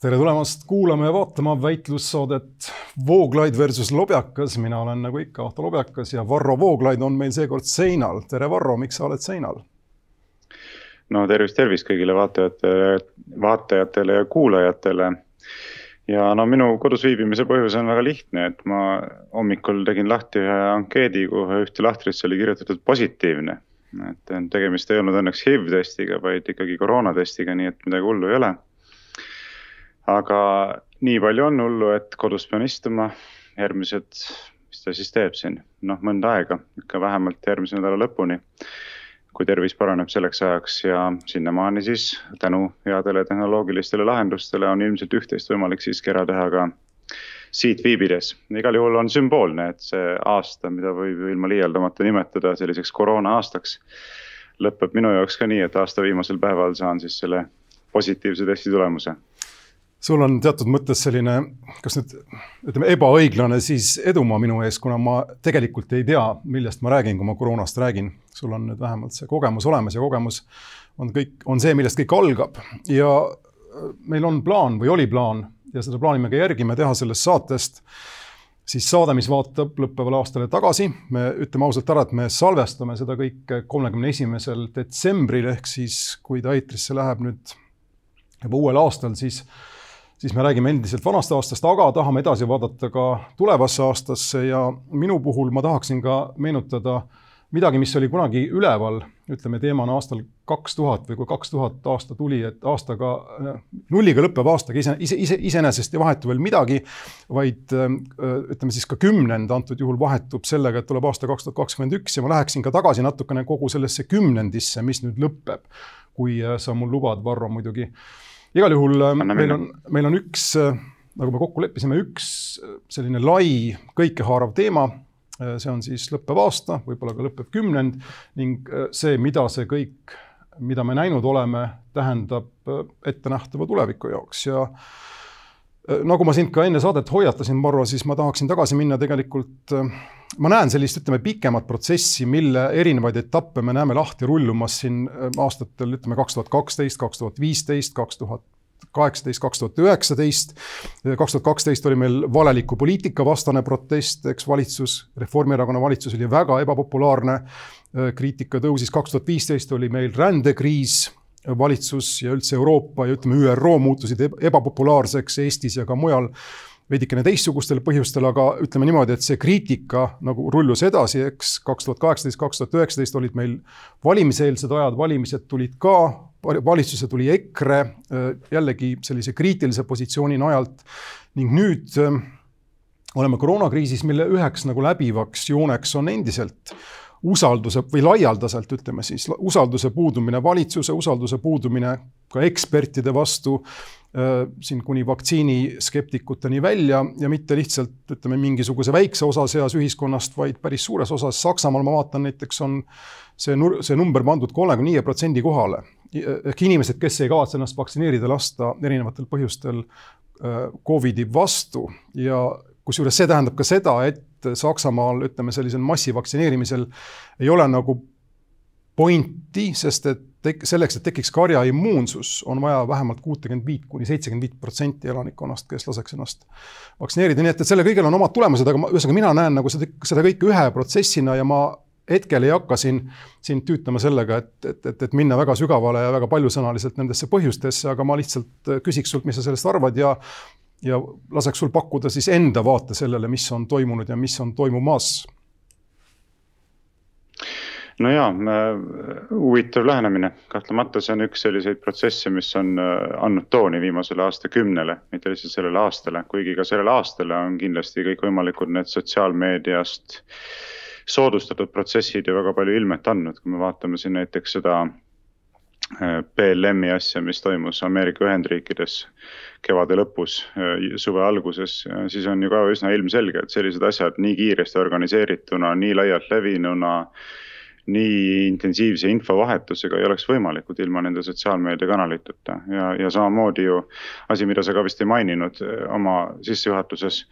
tere tulemast kuulama ja vaatama väitlussaadet Vooglaid versus Lobjakas. mina olen nagu ikka Ahto Lobjakas ja Varro Vooglaid on meil seekord seinal. tere, Varro, miks sa oled seinal? no tervist, tervist kõigile vaatajatele, vaatajatele ja kuulajatele. Ja no minu kodus viibimise põhjus on väga lihtne, et ma hommikul tegin lahti ühe ankeedi, kuhu ühte lahtrisse oli kirjutatud positiivne. et tegemist ei olnud õnneks HIV testiga, vaid ikkagi koroonatestiga, nii et midagi hullu ei ole aga nii palju on hullu, et kodus pean istuma järgmised, mis ta siis teeb siin, noh, mõnda aega, ikka vähemalt järgmise nädala lõpuni. Kui tervis paraneb selleks ajaks ja sinnamaani siis tänu headele tehnoloogilistele lahendustele on ilmselt üht-teist võimalik siiski ära teha ka siit viibides. igal juhul on sümboolne, et see aasta, mida võib ju ilma liialdamata nimetada selliseks koroona aastaks, lõpeb minu jaoks ka nii, et aasta viimasel päeval saan siis selle positiivse testi tulemuse sul on teatud mõttes selline, kas nüüd ütleme, ebaõiglane siis edumaa minu ees, kuna ma tegelikult ei tea, millest ma räägin, kui ma koroonast räägin. sul on nüüd vähemalt see kogemus olemas ja kogemus on kõik, on see, millest kõik algab ja äh, meil on plaan või oli plaan ja seda plaani me ka järgime, teha sellest saatest siis saade, mis vaatab lõppevale aastale tagasi. me ütleme ausalt ära, et me salvestame seda kõike kolmekümne esimesel detsembril ehk siis, kui ta eetrisse läheb nüüd juba uuel aastal, siis siis me räägime endiselt vanast aastast, aga tahame edasi vaadata ka tulevasse aastasse ja minu puhul ma tahaksin ka meenutada midagi, mis oli kunagi üleval, ütleme teemana aastal kaks tuhat või kui kaks tuhat aasta tuli, et aastaga, nulliga lõppev aastaga ise, ise, ise, iseenesest ei vahetu veel midagi, vaid ütleme siis ka kümnend antud juhul vahetub sellega, et tuleb aasta kaks tuhat kakskümmend üks ja ma läheksin ka tagasi natukene kogu sellesse kümnendisse, mis nüüd lõpeb. kui sa mul lubad, Varro, muidugi igal juhul äh, Anna meil on, meil on üks, äh, nagu me kokku leppisime, üks äh, selline lai kõikehaarav teema. see on siis lõppev aasta, võib-olla ka lõppev kümnend ning see, mida see kõik, mida me näinud oleme, tähendab ettenähtava tuleviku jaoks ja nagu ma sind ka enne saadet hoiatasin, Marro, siis ma tahaksin tagasi minna tegelikult ma näen sellist, ütleme, pikemat protsessi, mille erinevaid etappe me näeme lahti rullumas siin äh, aastatel, ütleme kaks tuhat kaksteist, kaks tuhat viisteist, kaks tuhat kaheksateist, kaks tuhat üheksateist. kaks tuhat kaksteist oli meil valeliku poliitika vastane protest, eks valitsus, Reformierakonna valitsus oli väga ebapopulaarne. Äh, kriitika tõusis, kaks tuhat viisteist oli meil rändekriis, valitsus ja üldse Euroopa ja ütleme, ÜRO muutusid ebapopulaarseks Eestis ja ka mujal veidikene teistsugustel põhjustel, aga ütleme niimoodi, et see kriitika nagu rullus edasi, eks kaks tuhat kaheksateist, kaks tuhat üheksateist olid meil valimiseelsed ajad, valimised tulid ka, valitsuse tuli EKRE äh, jällegi sellise kriitilise positsiooni najalt ning nüüd äh, oleme koroonakriisis, mille üheks nagu läbivaks jooneks on endiselt usalduse või laialdaselt ütleme siis, usalduse puudumine valitsuse, usalduse puudumine ka ekspertide vastu Äh, siin kuni vaktsiiniskeptikuteni välja ja mitte lihtsalt ütleme mingisuguse väikse osa seas ühiskonnast, vaid päris suures osas. Saksamaal ma vaatan näiteks on see, see number pandud kolmekümne viie protsendi kohale. ehk inimesed, kes ei kavatse ennast vaktsineerida lasta erinevatel põhjustel äh, Covidi vastu ja kusjuures see tähendab ka seda, et Saksamaal ütleme sellisel massivaktsineerimisel ei ole nagu pointi, sest et tek-, selleks, et tekiks karja immuunsus, on vaja vähemalt kuutekümmet viit kuni seitsekümmend viit protsenti elanikkonnast, kes laseks ennast vaktsineerida, nii et, et sellel kõigel on omad tulemused, aga ma, ühesõnaga mina näen nagu seda, seda kõike ühe protsessina ja ma hetkel ei hakka siin, siin tüütama sellega, et, et, et, et minna väga sügavale ja väga paljusõnaliselt nendesse põhjustesse, aga ma lihtsalt küsiks sult, mis sa sellest arvad ja ja laseks sul pakkuda siis enda vaate sellele, mis on toimunud ja mis on toimumas. No jaa, huvitav lähenemine, kahtlemata see on üks selliseid protsesse, mis on äh, andnud tooni viimasele aastakümnele, mitte lihtsalt sellele aastale, kuigi ka sellele aastale on kindlasti kõikvõimalikud need sotsiaalmeediast soodustatud protsessid ja väga palju ilmet andnud, kui me vaatame siin näiteks seda äh, BLM-i asja, mis toimus Ameerika Ühendriikides kevade lõpus, äh, suve alguses, siis on ju ka üsna ilmselge, et sellised asjad nii kiiresti organiseerituna, nii laialt levinuna nii intensiivse infovahetusega ei oleks võimalikud ilma nende sotsiaalmeediakanaliteta. Ja, ja samamoodi ju asi, mida sa ka vist ei maininud eh, oma sissejuhatuses,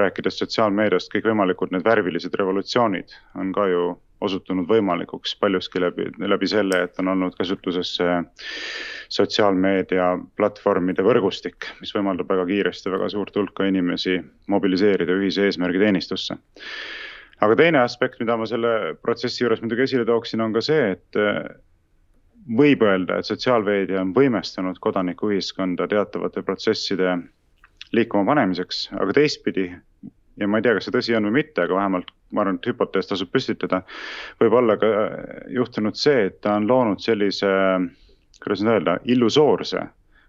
rääkides sotsiaalmeediast, kõikvõimalikud need värvilised revolutsioonid on ka ju osutunud võimalikuks paljuski läbi, läbi selle, et on olnud kasutuses sotsiaalmeedia platvormide võrgustik, mis võimaldab väga kiiresti väga suurt hulka inimesi mobiliseerida ühise eesmärgi teenistusse aga teine aspekt, mida ma selle protsessi juures muidugi esile tooksin, on ka see, et äh, võib öelda, et sotsiaalmeedia on võimestanud kodanikuühiskonda teatavate protsesside liikuma panemiseks, aga teistpidi ja ma ei tea, kas see tõsi on või mitte, aga vähemalt ma arvan, et hüpotees tasub püstitada. võib olla ka juhtunud see, et ta on loonud sellise, kuidas nüüd öelda, illusoorse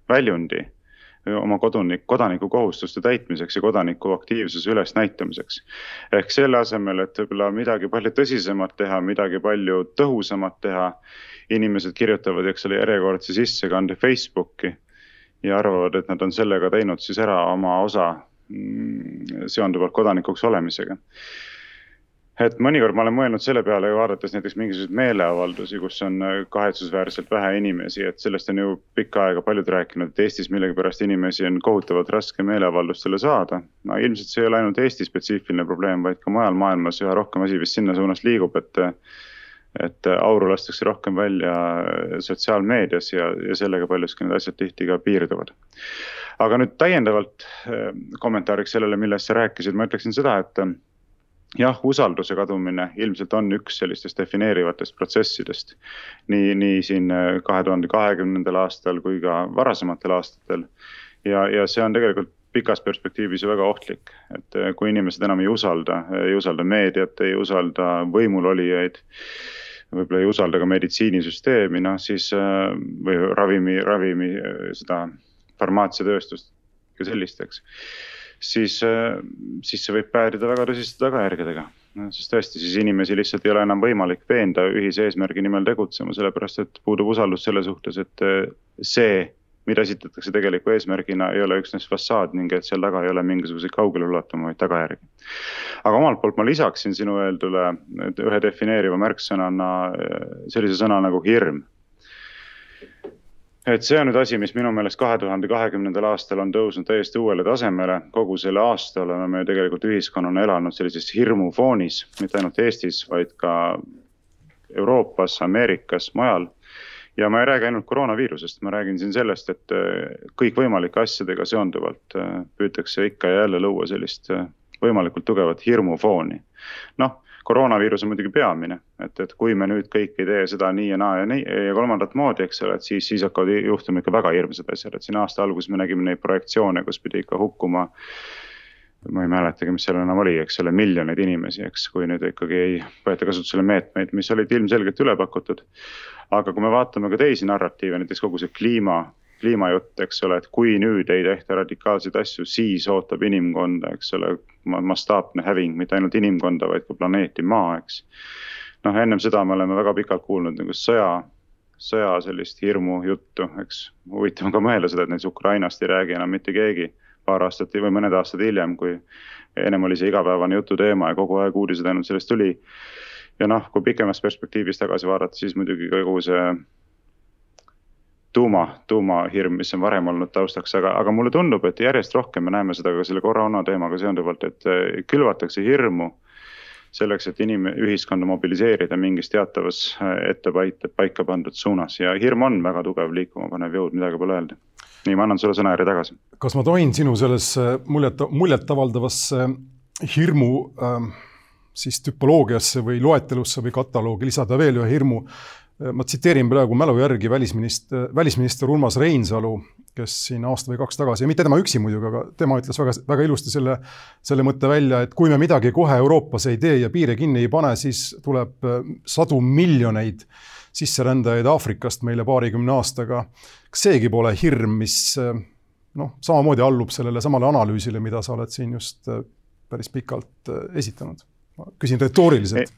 väljundi oma kodunik, kodanikukohustuste täitmiseks ja kodaniku aktiivsuse ülesnäitamiseks. ehk selle asemel, et võib-olla midagi palju tõsisemat teha, midagi palju tõhusamat teha, inimesed kirjutavad, eks ole, järjekordse sissekande Facebooki ja arvavad, et nad on sellega teinud siis ära oma osa seonduvalt kodanikuks olemisega et mõnikord ma olen mõelnud selle peale, vaadates näiteks mingisuguseid meeleavaldusi, kus on äh, kahetsusväärselt vähe inimesi, et sellest on ju pikka aega paljud rääkinud, et Eestis millegipärast inimesi on kohutavalt raske meeleavaldustele saada. no ilmselt see ei ole ainult Eesti spetsiifiline probleem, vaid ka mujal maailmas üha rohkem asi vist sinna suunas liigub, et et auru lastakse rohkem välja sotsiaalmeedias ja, ja sellega paljuski need asjad tihti ka piirduvad. aga nüüd täiendavalt äh, kommentaariks sellele, millest sa rääkisid, ma ütleksin seda, et jah, usalduse kadumine ilmselt on üks sellistest defineerivatest protsessidest. nii, nii siin äh, kahe tuhande kahekümnendal aastal kui ka varasematel aastatel. ja, ja see on tegelikult pikas perspektiivis ju väga ohtlik, et äh, kui inimesed enam ei usalda, ei usalda meediat, ei usalda võimulolijaid võib-olla ei usalda ka meditsiinisüsteemi, noh siis äh, või ravimi, ravimi seda farmaatsiatööstust ja sellist, eks siis, äh, siis see võib päädida väga tõsiste tagajärgedega. sest tõesti, siis inimesi lihtsalt ei ole enam võimalik veenda ühise eesmärgi nimel tegutsema, sellepärast et puudub usaldus selle suhtes, et äh, see, mida esitatakse tegeliku eesmärgina, ei ole üksnes fassaad ning et seal taga ei ole mingisuguseid kaugeleulatuvaid tagajärgi. aga omalt poolt ma lisaksin sinu öeldule ühe defineeriva märksõnana äh, sellise sõna nagu hirm et see on nüüd asi, mis minu meelest kahe tuhande kahekümnendal aastal on tõusnud täiesti uuele tasemele. kogu selle aasta oleme me tegelikult ühiskonnana elanud sellises hirmufoonis, mitte ainult Eestis, vaid ka Euroopas, Ameerikas, mujal. Ja ma ei räägi ainult koroonaviirusest, ma räägin siin sellest, et äh, kõikvõimalike asjadega seonduvalt äh, püütakse ikka ja jälle luua sellist äh, võimalikult tugevat hirmufooni. noh koroonaviirus on muidugi peamine, et, et kui me nüüd kõik ei tee seda nii ja naa ja nii ja kolmandat moodi, eks ole, et siis, siis hakkavad juhtuma ikka väga hirmsad asjad, et siin aasta alguses me nägime neid projektsioone, kus pidi ikka hukkuma ma ei mäletagi, mis seal enam oli, eks ole, miljoneid inimesi, eks, kui nüüd ikkagi ei võeta kasutusele meetmeid, mis olid ilmselgelt üle pakutud. aga kui me vaatame ka teisi narratiive, näiteks kogu see kliima kliimajutt, eks ole, et kui nüüd ei tehta radikaalseid asju, siis ootab inimkonda, eks ole, mastaapne häving, mitte ainult inimkonda, vaid ka planeeti Maa, eks. noh, ennem seda me oleme väga pikalt kuulnud nagu sõja, sõja sellist hirmu juttu, eks. huvitav on ka mõelda seda, et näiteks Ukrainast ei räägi enam mitte keegi paar aastat või mõned aastad hiljem, kui ennem oli see igapäevane jututeema ja kogu aeg uudised ainult sellest tuli. ja noh, kui pikemas perspektiivis tagasi vaadata, siis muidugi kogu see tuuma, tuumahirm, mis on varem olnud taustaks, aga, aga mulle tundub, et järjest rohkem me näeme seda ka selle koroona teemaga seonduvalt, et eh, külvatakse hirmu selleks, et inim-, ühiskonda mobiliseerida mingis teatavas eh, ette paika pandud suunas ja hirm on väga tugev liikuma panev jõud, midagi pole öelda. Nii, ma annan sulle sõnajärje tagasi. kas ma tohin sinu sellesse muljet, muljetavaldavasse hirmu äh, siis tüpoloogiasse või loetelusse või kataloogi lisada veel ühe hirmu ma tsiteerin praegu mälu järgi välisminister, välisminister Urmas Reinsalu, kes siin aasta või kaks tagasi, ja mitte tema üksi muidugi, aga tema ütles väga, väga ilusti selle, selle mõtte välja, et kui me midagi kohe Euroopas ei tee ja piire kinni ei pane, siis tuleb äh, sadu miljoneid sisserändajaid Aafrikast meile paarikümne aastaga. kas seegi pole hirm, mis noh, samamoodi allub sellele samale analüüsile, mida sa oled siin just äh, päris pikalt esitanud? ma küsin retooriliselt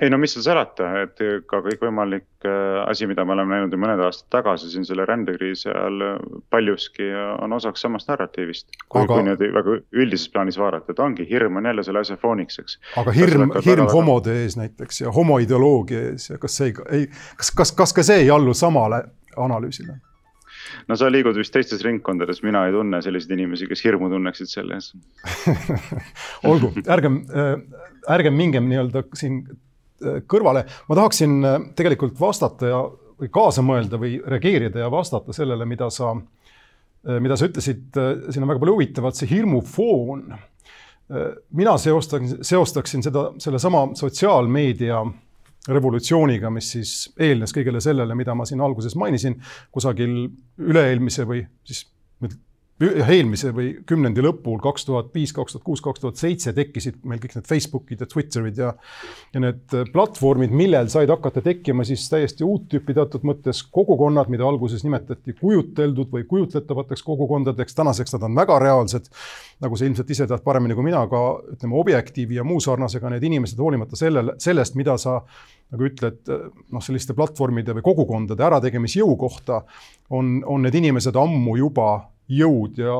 ei no mis seal salata, et ka kõikvõimalik äh, asi, mida me oleme näinud ju mõned aastad tagasi siin selle rändekriisi ajal paljuski on osaks samast narratiivist. kui aga..., kui niimoodi väga üldises plaanis vaadata, et ongi, hirm on jälle selle asja fooniks, eks. aga hirm, hirm väga... homode ees näiteks ja homoideoloogia ees ja kas see ei, kas, kas, kas ka see ei allu samale analüüsile? no sa liigud vist teistes ringkondades, mina ei tunne selliseid inimesi, kes hirmu tunneksid selle ees olgu, ärgem, äh, ärgem mingem nii-öelda siin äh, kõrvale, ma tahaksin äh, tegelikult vastata ja, või kaasa mõelda või reageerida ja vastata sellele, mida sa, mida sa ütlesid, siin on väga palju huvitavat, see hirmufoon. mina seostaksin, seostaksin seda, sellesama sotsiaalmeedia revolutsiooniga, mis siis eelnes kõigele sellele, mida ma siin alguses mainisin, kusagil üle-eelmise või siis eelmise või kümnendi lõpul, kaks tuhat viis, kaks tuhat kuus, kaks tuhat seitse tekkisid meil kõik need Facebookid ja Twitterid ja ja need platvormid, millel said hakata tekkima siis täiesti uut tüüpi teatud mõttes kogukonnad, mida alguses nimetati kujuteldud või kujutletavateks kogukondadeks, tänaseks nad on väga reaalsed. nagu sa ilmselt ise tead paremini kui mina, ka ütleme, Objektiivi ja muu sarnasega need inimesed, hoolimata sellele, sellest, mida sa nagu ütled, noh, selliste platvormide või kogukondade ärategemisjõu kohta on, on need inimesed ammu juba jõud ja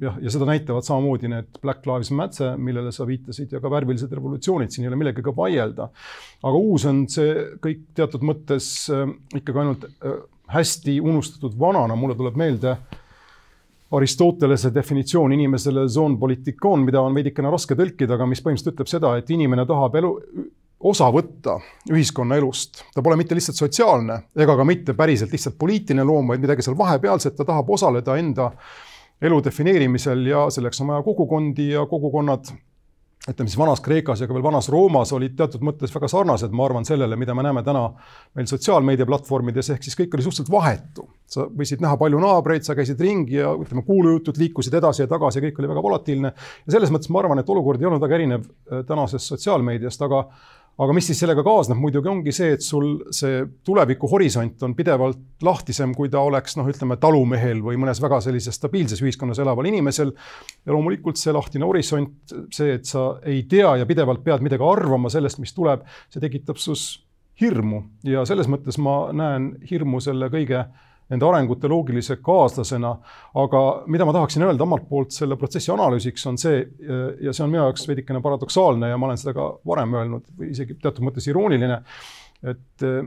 jah, ja seda näitavad samamoodi need Black Lives Matter, millele sa viitasid, ja ka värvilised revolutsioonid, siin ei ole millegagi vaielda. aga uus on see kõik teatud mõttes äh, ikkagi ainult äh, hästi unustatud vanana, mulle tuleb meelde Aristotelese definitsioon inimesele mida on veidikene raske tõlkida, aga mis põhimõtteliselt ütleb seda, et inimene tahab elu, osa võtta ühiskonnaelust. ta pole mitte lihtsalt sotsiaalne ega ka mitte päriselt lihtsalt poliitiline loom, vaid midagi seal vahepealset, ta tahab osaleda enda elu defineerimisel ja selleks on vaja kogukondi ja kogukonnad, ütleme siis Vanas-Kreekas ja ka veel Vanas-Roomas olid teatud mõttes väga sarnased, ma arvan, sellele, mida me näeme täna meil sotsiaalmeediaplatvormides, ehk siis kõik oli suhteliselt vahetu. sa võisid näha palju naabreid, sa käisid ringi ja ütleme, kuulujutud liikusid edasi ja tagasi ja kõik oli väga volatiilne. ja selles mõttes ma arvan, et olukord ei olnud väga erinev äh, tänasest sotsiaalmeediast, aga aga mis siis sellega kaasneb, muidugi ongi see, et sul see tulevikuhorisont on pidevalt lahtisem, kui ta oleks noh, ütleme talumehel või mõnes väga sellises stabiilses ühiskonnas elaval inimesel. ja loomulikult see lahtine horisont, see, et sa ei tea ja pidevalt pead midagi arvama sellest, mis tuleb, see tekitab sus hirmu ja selles mõttes ma näen hirmu selle kõige nende arengute loogilise kaaslasena. aga mida ma tahaksin öelda omalt poolt selle protsessi analüüsiks, on see ja see on minu jaoks veidikene paradoksaalne ja ma olen seda ka varem öelnud või isegi teatud mõttes irooniline, et eh,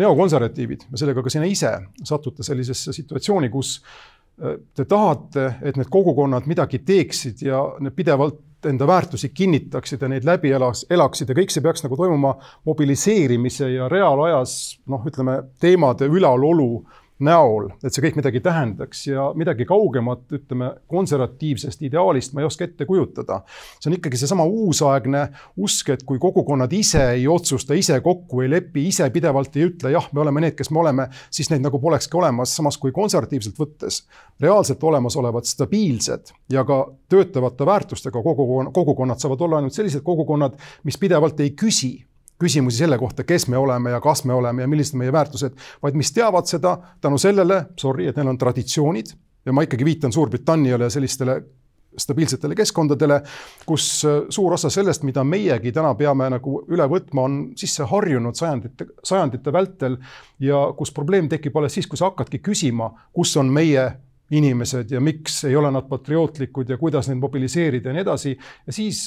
neokonservatiivid ja sellega ka sina ise satute sellisesse situatsiooni, kus eh, te tahate, et need kogukonnad midagi teeksid ja need pidevalt enda väärtusi kinnitaksid ja neid läbi elas, elaksid ja kõik see peaks nagu toimuma mobiliseerimise ja reaalajas noh, ütleme teemade ülalolu näol, et see kõik midagi tähendaks ja midagi kaugemat, ütleme, konservatiivsest ideaalist ma ei oska ette kujutada. see on ikkagi seesama uusaegne usk, et kui kogukonnad ise ei otsusta, ise kokku ei lepi, ise pidevalt ei ütle, jah, me oleme need, kes me oleme, siis neid nagu polekski olemas, samas kui konservatiivselt võttes reaalselt olemasolevad stabiilsed ja ka töötavate väärtustega kogukonnad, kogukonnad saavad olla ainult sellised kogukonnad, mis pidevalt ei küsi küsimusi selle kohta, kes me oleme ja kas me oleme ja millised on meie väärtused, vaid mis teavad seda tänu sellele, sorry, et neil on traditsioonid ja ma ikkagi viitan Suurbritanniale ja sellistele stabiilsetele keskkondadele, kus äh, suur osa sellest, mida meiegi täna peame nagu üle võtma, on sisse harjunud sajandite, sajandite vältel ja kus probleem tekib alles siis, kui sa hakkadki küsima, kus on meie inimesed ja miks ei ole nad patriootlikud ja kuidas neid mobiliseerida ja nii edasi. Ja siis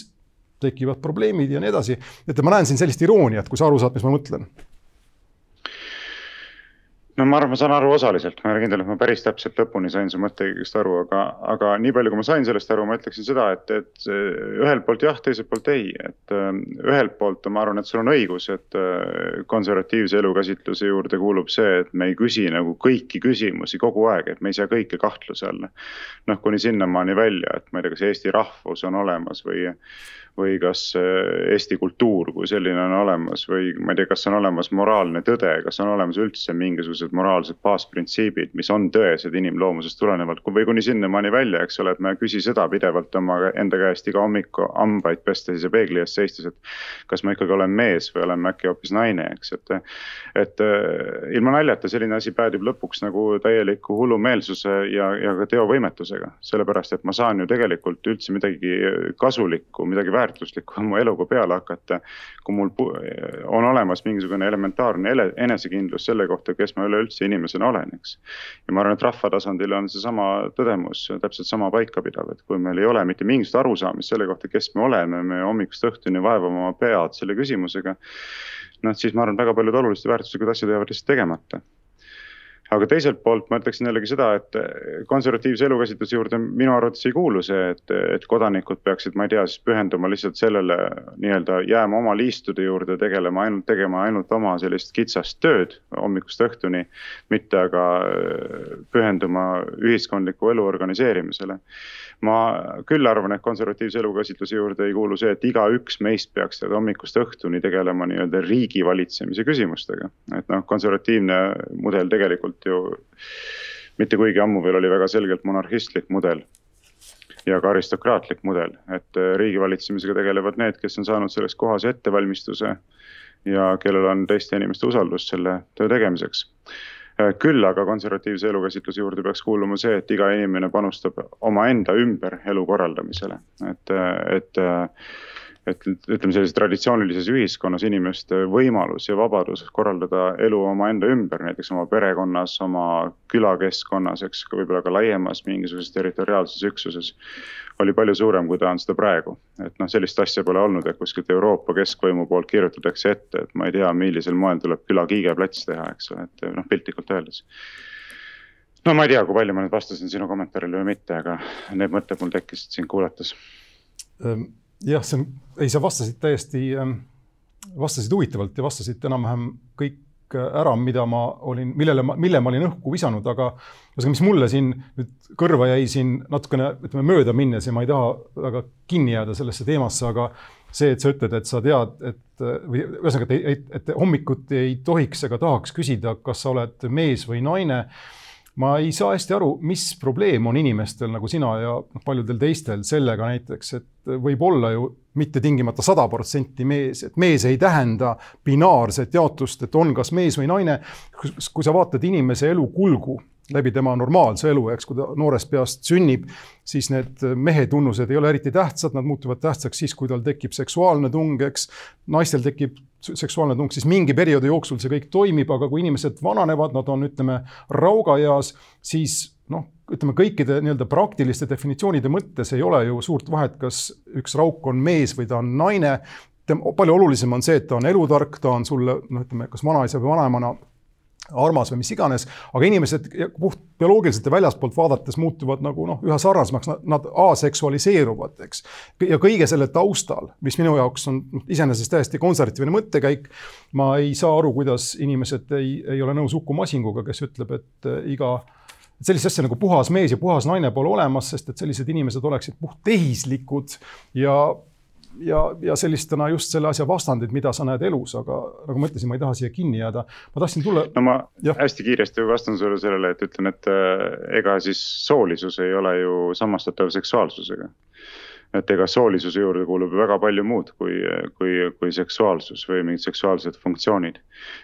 tekivad probleemid ja nii edasi. et ma näen siin sellist irooniat, kui sa aru saad, mis ma mõtlen no ma arvan, ma saan aru osaliselt, ma ei ole kindel, et ma päris täpselt lõpuni sain su mõttekäigust aru, aga, aga nii palju, kui ma sain sellest aru, ma ütleksin seda, et, et ühelt poolt jah, teiselt poolt ei, et äh, ühelt poolt ma arvan, et sul on õigus, et äh, konservatiivse elukäsitluse juurde kuulub see, et me ei küsi nagu kõiki küsimusi kogu aeg, et me ei sea kõike kahtluse alla. noh, kuni sinnamaani välja, et ma ei tea, kas Eesti rahvus on olemas või või kas äh, Eesti kultuur kui selline on olemas või ma ei tea, kas on olemas moraalne tõde, kas on olemas üldse mingisugused moraalsed baasprintsiibid, mis on tõesed inimloomusest tulenevalt või kuni sinnamaani välja, eks ole, et ma ei küsi seda pidevalt oma enda käest iga hommiku hambaid pestes ja peegli ees seistes, et kas ma ikkagi olen mees või olen ma äkki hoopis naine, eks, et. et äh, ilma naljata selline asi päädib lõpuks nagu täieliku hullumeelsuse ja, ja ka teovõimetusega, sellepärast et ma saan ju tegelikult üldse midagi kasulikku, midagi väärtuslikku väärtuslikku oma eluga peale hakata. kui mul on olemas mingisugune elementaarne enesekindlus selle kohta, kes ma üleüldse inimesena olen, eks. ja ma arvan, et rahva tasandil on seesama tõdemus täpselt sama paikapidav, et kui meil ei ole mitte mingisugust arusaamist selle kohta, kes me oleme, me hommikust õhtuni vaevame oma pead selle küsimusega. noh, siis ma arvan, väga paljud olulised väärtuslikud asjad jäävad lihtsalt tegemata aga teiselt poolt ma ütleksin jällegi seda, et konservatiivse elukäsitluse juurde minu arvates ei kuulu see, et, et kodanikud peaksid, ma ei tea, siis pühenduma lihtsalt sellele nii-öelda jääma oma liistude juurde, tegelema ainult, tegema ainult oma sellist kitsast tööd hommikust õhtuni. mitte aga pühenduma ühiskondliku elu organiseerimisele ma küll arvan, et konservatiivse elukäsitluse juurde ei kuulu see, et igaüks meist peaks hommikust õhtuni tegelema nii-öelda riigi valitsemise küsimustega. et noh, konservatiivne mudel tegelikult ju mitte kuigi ammu veel oli väga selgelt monarhistlik mudel ja ka aristokraatlik mudel, et riigi valitsemisega tegelevad need, kes on saanud selleks kohase ettevalmistuse ja kellel on teiste inimeste usaldus selle töö tegemiseks. Äh, küll aga konservatiivse elukäsitluse juurde peaks kuuluma see, et iga inimene panustab omaenda ümber elu korraldamisele, et, et et ütleme, sellises traditsioonilises ühiskonnas inimeste võimalus ja vabadus korraldada elu omaenda ümber, näiteks oma perekonnas, oma külakeskkonnas, eks, võib-olla ka laiemas mingisuguses territoriaalses üksuses. oli palju suurem, kui ta on seda praegu, et noh, sellist asja pole olnud, et kuskilt Euroopa keskvõimu poolt kirjutatakse ette, et ma ei tea, millisel moel tuleb küla kiigeplats teha, eks ole, et noh, piltlikult öeldes no ma ei tea, kui palju ma nüüd vastasin sinu kommentaarile või mitte, aga need mõtted mul tekkisid sind kuulates ähm jah, see on, ei, sa vastasid täiesti, ähm, vastasid huvitavalt ja vastasid enam-vähem kõik äh, ära, mida ma olin, millele ma, mille ma olin õhku visanud, aga ühesõnaga, mis mulle siin nüüd kõrva jäi siin natukene, ütleme mööda minnes ja ma ei taha väga kinni jääda sellesse teemasse, aga see, et sa ütled, et sa tead, et või ühesõnaga, et, et, et hommikuti ei tohiks ega tahaks küsida, kas sa oled mees või naine ma ei saa hästi aru, mis probleem on inimestel nagu sina ja noh, paljudel teistel sellega näiteks, et võib olla ju mitte tingimata sada protsenti mees, et mees ei tähenda binaarset jaotust, et on kas mees või naine. kui sa vaatad inimese elu kulgu läbi tema normaalse elu, eks, kui ta noorest peast sünnib, siis need mehe tunnused ei ole eriti tähtsad, nad muutuvad tähtsaks siis, kui tal tekib seksuaalne tung, eks. naistel tekib seksuaalne tung, siis mingi perioodi jooksul see kõik toimib, aga kui inimesed vananevad, nad on, ütleme, raugaeas, siis noh, ütleme kõikide nii-öelda praktiliste definitsioonide mõttes ei ole ju suurt vahet, kas üks rauk on mees või ta on naine. palju olulisem on see, et ta on elutark, ta on sulle noh, ütleme kas vanaisa või vanaemana armas või mis iganes, aga inimesed puht bioloogiliselt ja väljaspoolt vaadates muutuvad nagu noh, üha sarnasemaks, nad aseksualiseeruvad, eks. ja kõige selle taustal, mis minu jaoks on noh, iseenesest täiesti konservatiivne mõttekäik, ma ei saa aru, kuidas inimesed ei, ei ole nõus Uku Masinguga, kes ütleb, et äh, iga et sellist asja nagu puhas mees ja puhas naine pole olemas, sest et sellised inimesed oleksid puhttehislikud ja ja, ja sellistena just selle asja vastandid, mida sa näed elus, aga nagu ma ütlesin, ma ei taha siia kinni jääda. ma tahtsin tulla. no ma ja. hästi kiiresti vastan sulle sellele, et ütlen, et äh, ega siis soolisus ei ole ju samastatav seksuaalsusega. et ega soolisuse juurde kuulub väga palju muud kui, kui, kui seksuaalsus või mingid seksuaalsed funktsioonid.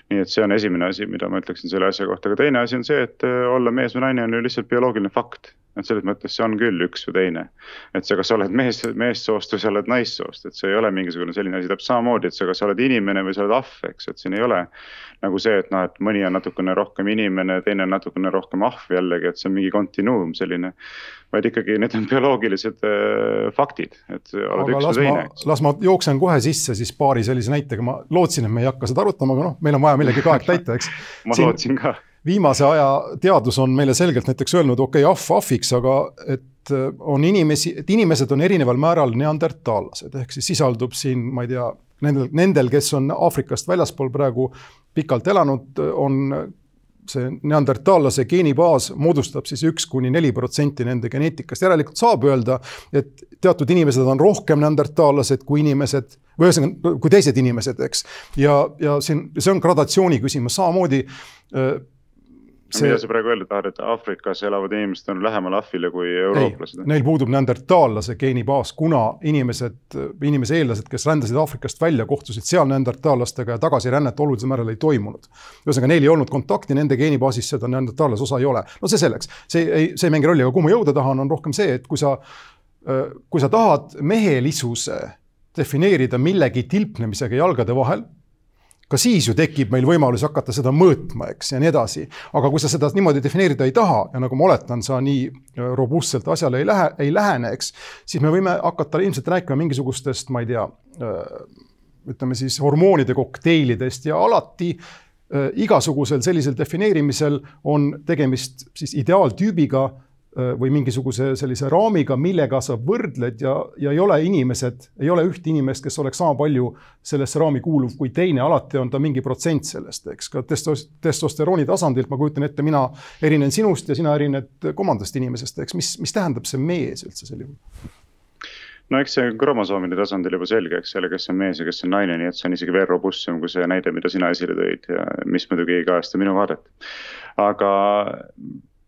nii et see on esimene asi, mida ma ütleksin selle asja kohta, aga teine asi on see, et äh, olla mees või naine on ju lihtsalt bioloogiline fakt et selles mõttes see on küll üks või teine. et sa, kas oled mees, meessoost või sa oled naissoost, et see ei ole mingisugune selline asi, täpselt samamoodi, et sa, kas sa oled inimene või sa oled ahv, eks, et siin ei ole. nagu see, et noh, et mõni on natukene rohkem inimene, teine on natukene rohkem ahv jällegi, et see on mingi kontinuum selline. vaid ikkagi need on bioloogilised äh, faktid, et oled aga üks või teine. las ma jooksen kohe sisse siis paari sellise näitega, ma lootsin, et me ei hakka seda arutama, aga noh, meil on vaja millegagi aeg täita, eks. ma Siin... lootsin ka viimase aja teadus on meile selgelt näiteks öelnud, okei okay,, ahv ahviks, aga et äh, on inimesi, et inimesed on erineval määral neandertaallased, ehk siis sisaldub siin, ma ei tea, nendel, nendel, kes on Aafrikast väljaspool praegu pikalt elanud, on see neandertaallase geenibaas moodustab siis üks kuni neli protsenti nende geneetikast, järelikult saab öelda, et teatud inimesed on rohkem neandertaallased kui inimesed, või ühesõnaga, kui teised inimesed, eks. ja, ja siin, see on gradatsiooni küsimus, samamoodi äh, see... mida sa praegu öelda tahad, et Aafrikas elavad inimesed on lähemal ahvile kui eurooplased? Neil puudub neandertaallase geenibaas, kuna inimesed, inimese eellased, kes rändasid Aafrikast välja, kohtusid seal neandertaallastega ja tagasirännet olulisel määral ei toimunud. ühesõnaga, neil ei olnud kontakti, nende geenibaasis seda neandertaallase osa ei ole. no see selleks, see ei, see ei mängi rolli, aga kuhu ma jõuda tahan, on rohkem see, et kui sa, kui sa tahad mehelisuse defineerida millegi tilpnemisega jalgade vahel ka siis ju tekib meil võimalus hakata seda mõõtma, eks, ja nii edasi. aga kui sa seda niimoodi defineerida ei taha ja nagu ma oletan, sa nii äh, robustselt asjale ei lähe, ei lähene, eks, siis me võime hakata ilmselt rääkima mingisugustest, ma ei tea, äh, ütleme siis hormoonide kokteilidest ja alati äh, igasugusel sellisel defineerimisel on tegemist siis ideaaltüübiga või mingisuguse sellise raamiga, millega sa võrdled ja, ja ei ole inimesed, ei ole üht inimest, kes oleks sama palju sellesse raami kuuluv kui teine, alati on ta mingi protsent sellest, eks. ka testos-, testosterooni tasandilt ma kujutan ette, mina erinen sinust ja sina erined kolmandast inimesest, eks, mis, mis tähendab see mees üldse sel juhul? no eks see kromosoomide tasandil juba selge, eks ole, kes on mees ja kes on naine, nii et see on isegi veel robustsem kui see näide, mida sina esile tõid ja mis muidugi ei kajasta minu vaadet. aga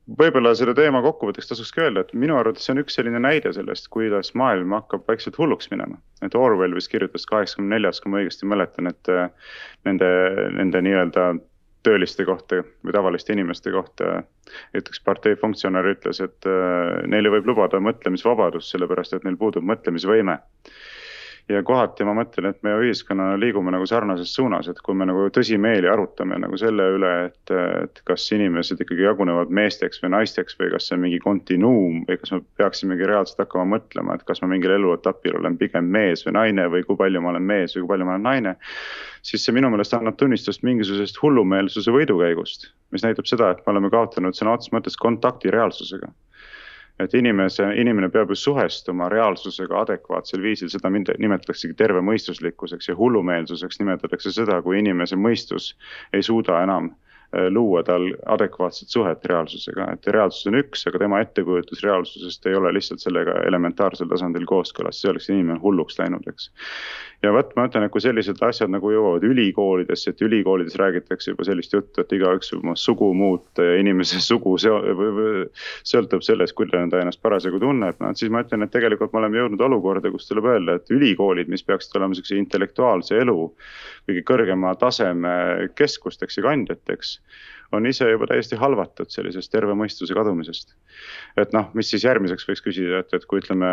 võib-olla selle teema kokkuvõtteks tasukski öelda, et minu arvates see on üks selline näide sellest, kuidas maailm hakkab vaikselt hulluks minema. et Orwell vist kirjutas kaheksakümne neljas, kui ma õigesti mäletan, et äh, nende, nende nii-öelda tööliste kohta või tavaliste inimeste kohta. näiteks partei funktsionär ütles, et äh, neile võib lubada mõtlemisvabadust, sellepärast et neil puudub mõtlemisvõime ja kohati ma mõtlen, et me ühiskonnana liigume nagu sarnases suunas, et kui me nagu tõsimeeli arutame nagu selle üle, et, et kas inimesed ikkagi jagunevad meesteks või naisteks või kas see on mingi kontinuum või kas me peaksimegi reaalselt hakkama mõtlema, et kas ma mingil eluetapil olen pigem mees või naine või kui palju ma olen mees või kui palju ma olen naine. siis see minu meelest annab tunnistust mingisugusest hullumeelsuse võidukäigust, mis näitab seda, et me oleme kaotanud sõna otseses mõttes kontakti reaalsusega et inimese, inimene peab ju suhestuma reaalsusega adekvaatsel viisil, seda nimetataksegi tervemõistuslikkuseks ja hullumeelsuseks nimetatakse seda, kui inimese mõistus ei suuda enam Äh, luua tal adekvaatset suhet reaalsusega, et reaalsus on üks, aga tema ettekujutus reaalsusest ei ole lihtsalt sellega elementaarsel tasandil kooskõlas, see oleks inimene hulluks läinud, eks. Ja vot ma ütlen, et kui sellised asjad nagu jõuavad ülikoolidesse, et ülikoolides räägitakse juba sellist juttu, et igaüks oma sugu muuta ja inimese sugu sõltub sellest, kuidas ta ennast parasjagu tunneb, noh, siis ma ütlen, et tegelikult me oleme jõudnud olukorda, kus tuleb öelda, et ülikoolid, mis peaksid olema sihukese intellektuaalse elu kõige kõrgema taseme keskusteks ja kandjateks on ise juba täiesti halvatud sellisest terve mõistuse kadumisest. et noh, mis siis järgmiseks võiks küsida, et, et kui ütleme,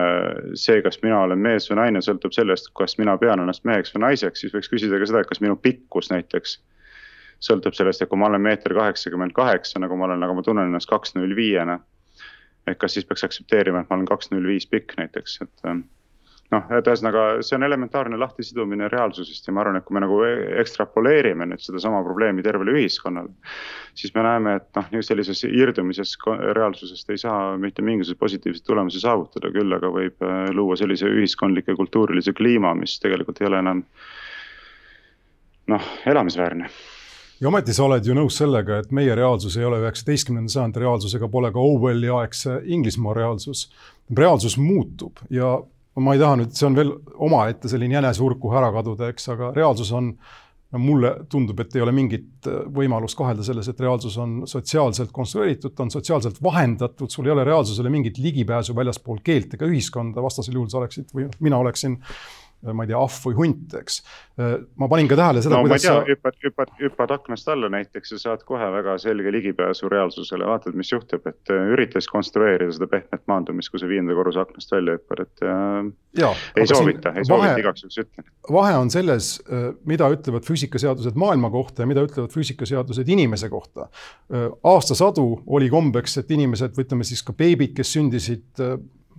see, kas mina olen mees või naine, sõltub sellest, kas mina pean ennast meheks või naiseks, siis võiks küsida ka seda, et kas minu pikkus näiteks sõltub sellest, et kui ma olen meeter kaheksakümmend kaheksa, nagu ma olen, aga ma tunnen ennast kaks null viiena. et kas siis peaks aktsepteerima, et ma olen kaks null viis pikk näiteks, et noh, et ühesõnaga see on elementaarne lahtisidumine reaalsusest ja ma arvan, et kui me nagu ekstrapoleerime nüüd sedasama probleemi tervele ühiskonnale. siis me näeme, et noh, sellises irdumises reaalsusest ei saa mitte mingisuguseid positiivseid tulemusi saavutada, küll aga võib äh, luua sellise ühiskondliku ja kultuurilise kliima, mis tegelikult ei ole enam noh, elamisväärne ja ometi sa oled ju nõus sellega, et meie reaalsus ei ole üheksateistkümnenda sajandi reaalsus ega pole ka Orwelli aegse Inglismaa reaalsus. reaalsus muutub ja ma ei taha nüüd, see on veel omaette selline jäneseurku ära kaduda, eks, aga reaalsus on, no mulle tundub, et ei ole mingit äh, võimalust kahelda selles, et reaalsus on sotsiaalselt konstrueeritud, ta on sotsiaalselt vahendatud, sul ei ole reaalsusele mingit ligipääsu väljaspool keelt ega ühiskonda, vastasel juhul sa oleksid või mina oleksin ma ei tea, ahv või hunt, eks. ma panin ka tähele seda no,, kuidas sa. hüppad, hüppad, hüppad aknast alla näiteks ja saad kohe väga selge ligipääsu reaalsusele, vaatad, mis juhtub, et äh, üritas konstrueerida seda pehmet maandumist, kui sa viienda korruse aknast välja hüppad, et äh,. ei soovita, ei soovita, igaks juhuks ütlen. vahe on selles, äh, mida ütlevad füüsikaseadused maailma kohta ja mida ütlevad füüsikaseadused inimese kohta. Äh, aastasadu oli kombeks, et inimesed või ütleme siis ka beebid, kes sündisid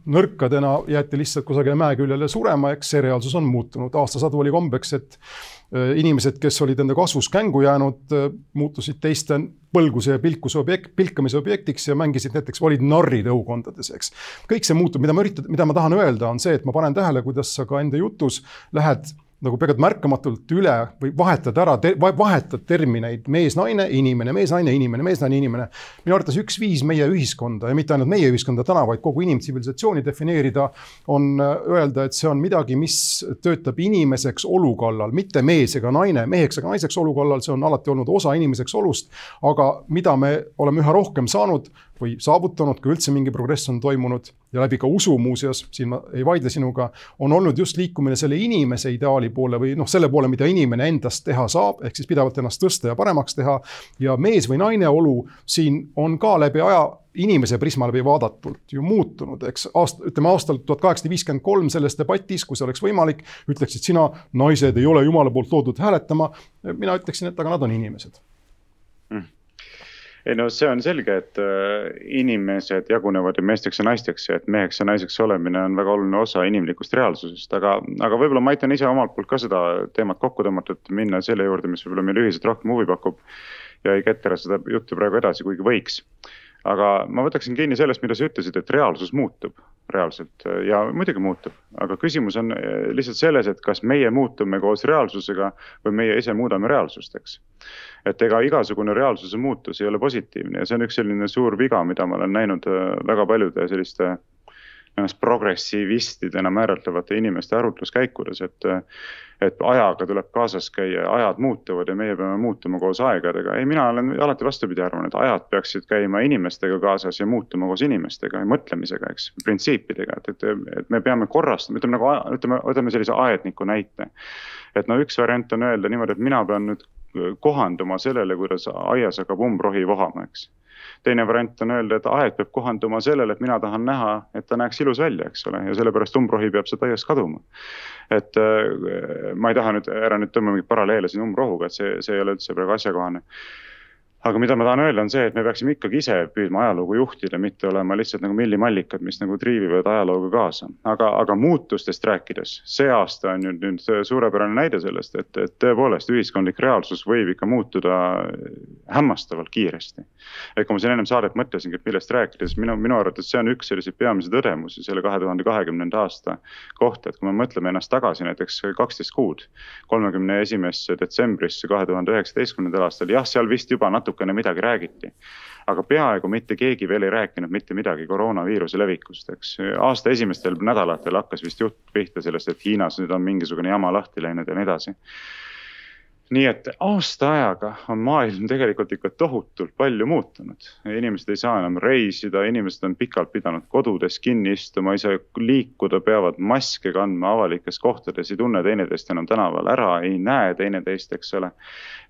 nõrkadena jäeti lihtsalt kusagile mäe küljele surema, eks see reaalsus on muutunud. aastasadu oli kombeks, et äh, inimesed, kes olid enda kasvus kängu jäänud, äh, muutusid teiste põlguse ja pilkuse objekt, pilkamise objektiks ja mängisid näiteks, olid narrid õukondades, eks. kõik see muutub, mida ma üritan, mida ma tahan öelda, on see, et ma panen tähele, kuidas sa ka enda jutus lähed nagu peaaegu märkamatult üle või vahetad ära te,, vahetad termineid mees-naine, inimene, mees-naine, inimene, mees-naine, inimene. minu arvates üks viis meie ühiskonda ja mitte ainult meie ühiskonda täna, vaid kogu inimtsivilisatsiooni defineerida, on äh, öelda, et see on midagi, mis töötab inimeseks olu kallal, mitte mees ega naine, meheks ega naiseks olu kallal, see on alati olnud osa inimeseks olust. aga mida me oleme üha rohkem saanud või saavutanud, kui üldse mingi progress on toimunud ja läbi ka usu muuseas, siin ma ei vaidle sinuga, on olnud just liikumine selle inimese ideaali poole või noh, selle poole, mida inimene endast teha saab, ehk siis pidevalt ennast tõsta ja paremaks teha. ja mees või naine olu siin on ka läbi aja inimese prisma läbi vaadatult ju muutunud, eks aasta, ütleme aastal tuhat kaheksasada viiskümmend kolm selles debatis, kui see oleks võimalik, ütleksid sina, naised ei ole jumala poolt loodud hääletama. mina ütleksin, et aga nad on inimesed ei no see on selge, et äh, inimesed jagunevad ju meesteks ja naisteks ja et meheks ja naiseks olemine on väga oluline osa inimlikust reaalsusest, aga, aga võib-olla ma aitan ise omalt poolt ka seda teemat kokku tõmmata, et minna selle juurde, mis võib-olla meile ühiselt rohkem huvi pakub. ja ei ketra seda juttu praegu edasi, kuigi võiks aga ma võtaksin kinni sellest, mida sa ütlesid, et reaalsus muutub reaalselt. Ja muidugi muutub, aga küsimus on eh, lihtsalt selles, et kas meie muutume koos reaalsusega või meie ise muudame reaalsust, eks. et ega igasugune reaalsuse muutus ei ole positiivne. Ja see on üks selline suur viga, mida ma olen näinud eh, väga paljude selliste ennast progressiivistidena määratlevate inimeste arutluskäikudes, et et ajaga tuleb kaasas käia, ajad muutuvad ja meie peame muutuma koos aegadega. ei, mina olen alati vastupidi arvan, et ajad peaksid käima inimestega kaasas ja muutuma koos inimestega ja mõtlemisega, eks, printsiipidega, et, et, et me peame korrastama, ütleme nagu, ütleme, võtame sellise aedniku näite. et no üks variant on öelda niimoodi, et mina pean nüüd kohanduma sellele, kuidas aias hakkab umbrohi vohama, eks teine variant on öelda, et aed peab kohanduma sellele, et mina tahan näha, et ta näeks ilus välja, eks ole, ja sellepärast umbrohi peab sealt aiast kaduma. et äh, ma ei taha nüüd, ära nüüd tõmba mingeid paralleele siin umbrohuga, et see, see ei ole üldse praegu asjakohane aga mida ma tahan öelda, on see, et me peaksime ikkagi ise püüdma ajalugu juhtida, mitte olema lihtsalt nagu millimallikad, mis nagu triivivad ajalooga kaasa. aga, aga muutustest rääkides, see aasta on nüüd, nüüd suurepärane näide sellest, et, et tõepoolest ühiskondlik reaalsus võib ikka muutuda hämmastavalt kiiresti. et kui ma siin ennem saadet mõtlesingi, et millest rääkida, siis minu, minu arvates see on üks selliseid peamisi tõdemusi selle kahe tuhande kahekümnenda aasta kohta, et kui me mõtleme ennast tagasi näiteks kaksteist kuud, kolmekümne esimesse detsembrisse kahe tuhande üheksateistkümnendal aastal, jah, seal vist juba natuke natukene midagi räägiti. aga peaaegu mitte keegi veel ei rääkinud mitte midagi koroonaviiruse levikust, eks. aasta esimestel nädalatel hakkas vist jutt pihta sellest, et Hiinas nüüd on mingisugune jama lahti läinud ja nii edasi nii et aasta ajaga on maailm tegelikult ikka tohutult palju muutunud. inimesed ei saa enam reisida, inimesed on pikalt pidanud kodudes kinni istuma, ei saa liikuda, peavad maske kandma avalikes kohtades, ei tunne teineteist enam tänaval ära, ei näe teineteist, eks ole.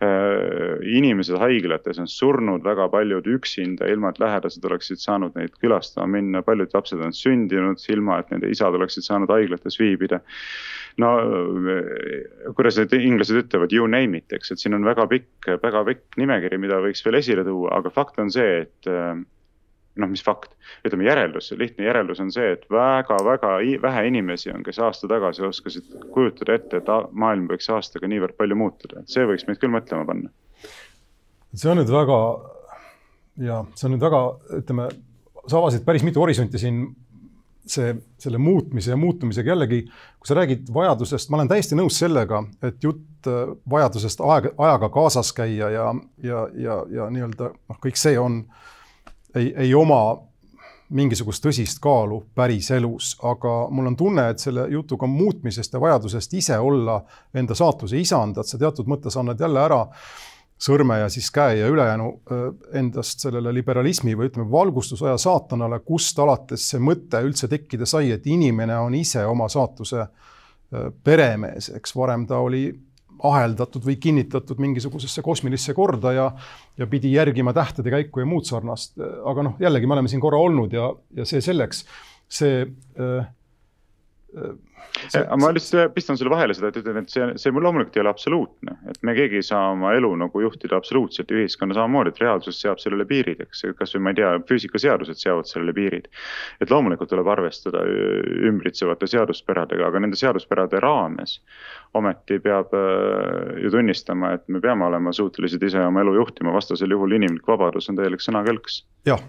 Äh, inimesed haiglates on surnud väga paljud üksinda, ilma et lähedased oleksid saanud neid külastama minna, paljud lapsed on sündinud ilma, et nende isad oleksid saanud haiglates viibida no kuidas need inglased ütlevad, you name it, eks, et siin on väga pikk, väga pikk nimekiri, mida võiks veel esile tuua, aga fakt on see, et äh, noh, mis fakt, ütleme järeldus, lihtne järeldus on see, et väga-väga vähe inimesi on, kes aasta tagasi oskasid kujutada ette, et maailm võiks aastaga niivõrd palju muutuda, et see võiks meid küll mõtlema panna. see on nüüd väga ja see on nüüd väga, ütleme, sa avasid päris mitu horisonti siin see, selle muutmise ja muutumisega jällegi, kui sa räägid vajadusest, ma olen täiesti nõus sellega, et jutt äh, vajadusest aeg, ajaga kaasas käia ja, ja, ja, ja nii-öelda noh, kõik see on, ei, ei oma mingisugust tõsist kaalu päriselus, aga mul on tunne, et selle jutuga muutmisest ja vajadusest ise olla enda saatuse isand, et sa teatud mõttes annad jälle ära sõrme ja siis käe ja ülejäänu endast sellele liberalismi või ütleme, valgustusaja saatanale, kust alates see mõte üldse tekkida sai, et inimene on ise oma saatuse peremees, eks varem ta oli aheldatud või kinnitatud mingisugusesse kosmilisse korda ja, ja pidi järgima tähtede käiku ja muud sarnast. aga noh, jällegi me oleme siin korra olnud ja, ja see selleks, see äh, ma lihtsalt pistan sulle vahele seda, et ütlen, et see, see loomulikult ei ole absoluutne, et me keegi ei saa oma elu nagu juhtida absoluutselt ja ühiskonna samamoodi, et reaalsus seab sellele piirid, eks, kasvõi ma ei tea, füüsikaseadused seavad sellele piirid. et loomulikult tuleb arvestada ümbritsevate seaduspäradega, aga nende seaduspärade raames ometi peab äh, ju tunnistama, et me peame olema suutelised ise oma elu juhtima, vastasel juhul inimlik vabadus on täielik sõnakõlks. jah,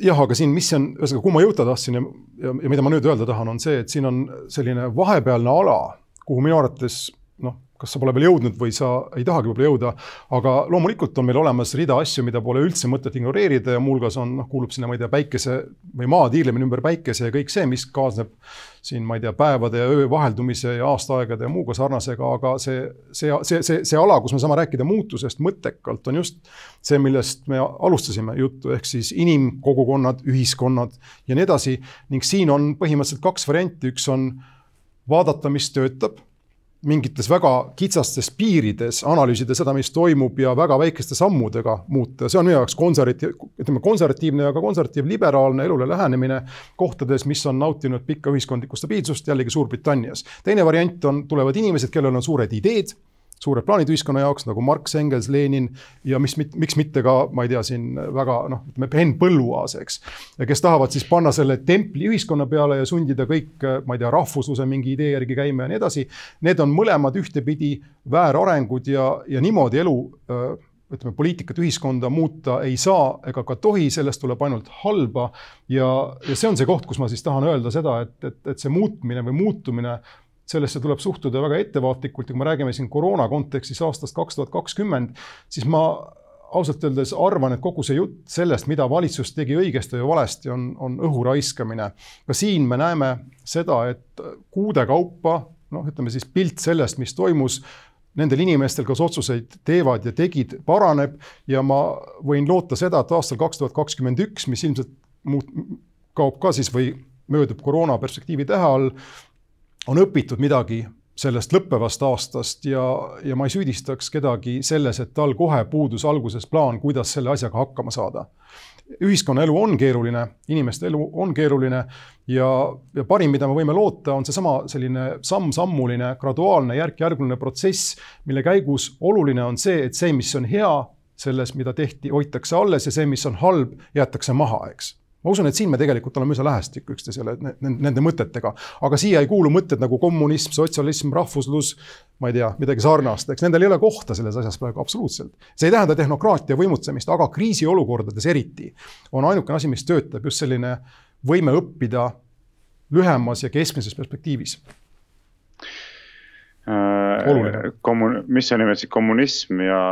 jah, aga siin, mis on, ühesõnaga, kuhu ma jõuda tahtsin ja, ja, ja mida ma nüüd öelda tahan, on see, et siin on selline vahepealne ala, kuhu minu arvates noh, kas sa pole veel jõudnud või sa ei tahagi võib-olla jõuda. aga loomulikult on meil olemas rida asju, mida pole üldse mõtet ignoreerida ja muuhulgas on, noh, kuulub sinna, ma ei tea, päikese või maa tiirlemine ümber päikese ja kõik see, mis kaasneb siin, ma ei tea, päevade ja öö vaheldumise ja aastaaegade ja muuga sarnasega, aga see, see, see, see, see ala, kus me saame rääkida muutusest mõttekalt, on just see, millest me alustasime juttu, ehk siis inimkogukonnad, ühiskonnad ja nii edasi. ning siin on põhimõtteliselt kaks varianti, üks on vaadata, mis töötab mingites väga kitsastes piirides analüüsida seda, mis toimub ja väga väikeste sammudega muuta, see on minu jaoks konservatiiv, ütleme konservatiivne ja ka konservatiivliberaalne elule lähenemine kohtades, mis on nautinud pikka ühiskondlikku stabiilsust, jällegi Suurbritannias. teine variant on, tulevad inimesed, kellel on suured ideed suured plaanid ühiskonna jaoks nagu Marx, Engels, Lenin ja mis, miks mitte ka, ma ei tea, siin väga noh, ütleme Henn Põlluaas, eks. kes tahavad siis panna selle templi ühiskonna peale ja sundida kõik, ma ei tea, rahvusluse mingi idee järgi käima ja nii edasi. Need on mõlemad ühtepidi väärarengud ja, ja niimoodi elu ütleme, poliitikat, ühiskonda muuta ei saa ega ka tohi, sellest tuleb ainult halba. ja, ja see on see koht, kus ma siis tahan öelda seda, et, et, et see muutmine või muutumine sellesse tuleb suhtuda väga ettevaatlikult ja kui me räägime siin koroona kontekstis aastast kaks tuhat kakskümmend, siis ma ausalt öeldes arvan, et kogu see jutt sellest, mida valitsus tegi õigesti või valesti, on, on õhu raiskamine. ka siin me näeme seda, et kuude kaupa, noh, ütleme siis pilt sellest, mis toimus, nendel inimestel, kes otsuseid teevad ja tegid, paraneb ja ma võin loota seda, et aastal kaks tuhat kakskümmend üks, mis ilmselt muut-, kaob ka siis või möödub koroona perspektiivi tähe all, on õpitud midagi sellest lõppevast aastast ja, ja ma ei süüdistaks kedagi selles, et tal kohe puudus alguses plaan, kuidas selle asjaga hakkama saada. ühiskonnaelu on keeruline, inimeste elu on keeruline ja, ja parim, mida me võime loota, on seesama selline samm-sammuline, graduaalne, järk-järguline protsess, mille käigus oluline on see, et see, mis on hea, selles, mida tehti, hoitakse alles ja see, mis on halb, jäetakse maha, eks ma usun, et siin me tegelikult oleme üsna lähestikku üksteisele nende mõtetega, aga siia ei kuulu mõtted nagu kommunism, sotsialism, rahvuslus, ma ei tea, midagi sarnast, eks nendel ei ole kohta selles asjas praegu absoluutselt. see ei tähenda tehnokraatia võimutsemist, aga kriisiolukordades eriti on ainukene asi, mis töötab, just selline võime õppida lühemas ja keskmises perspektiivis äh,. oluline. kommun-, mis sa nimetasid, kommunism ja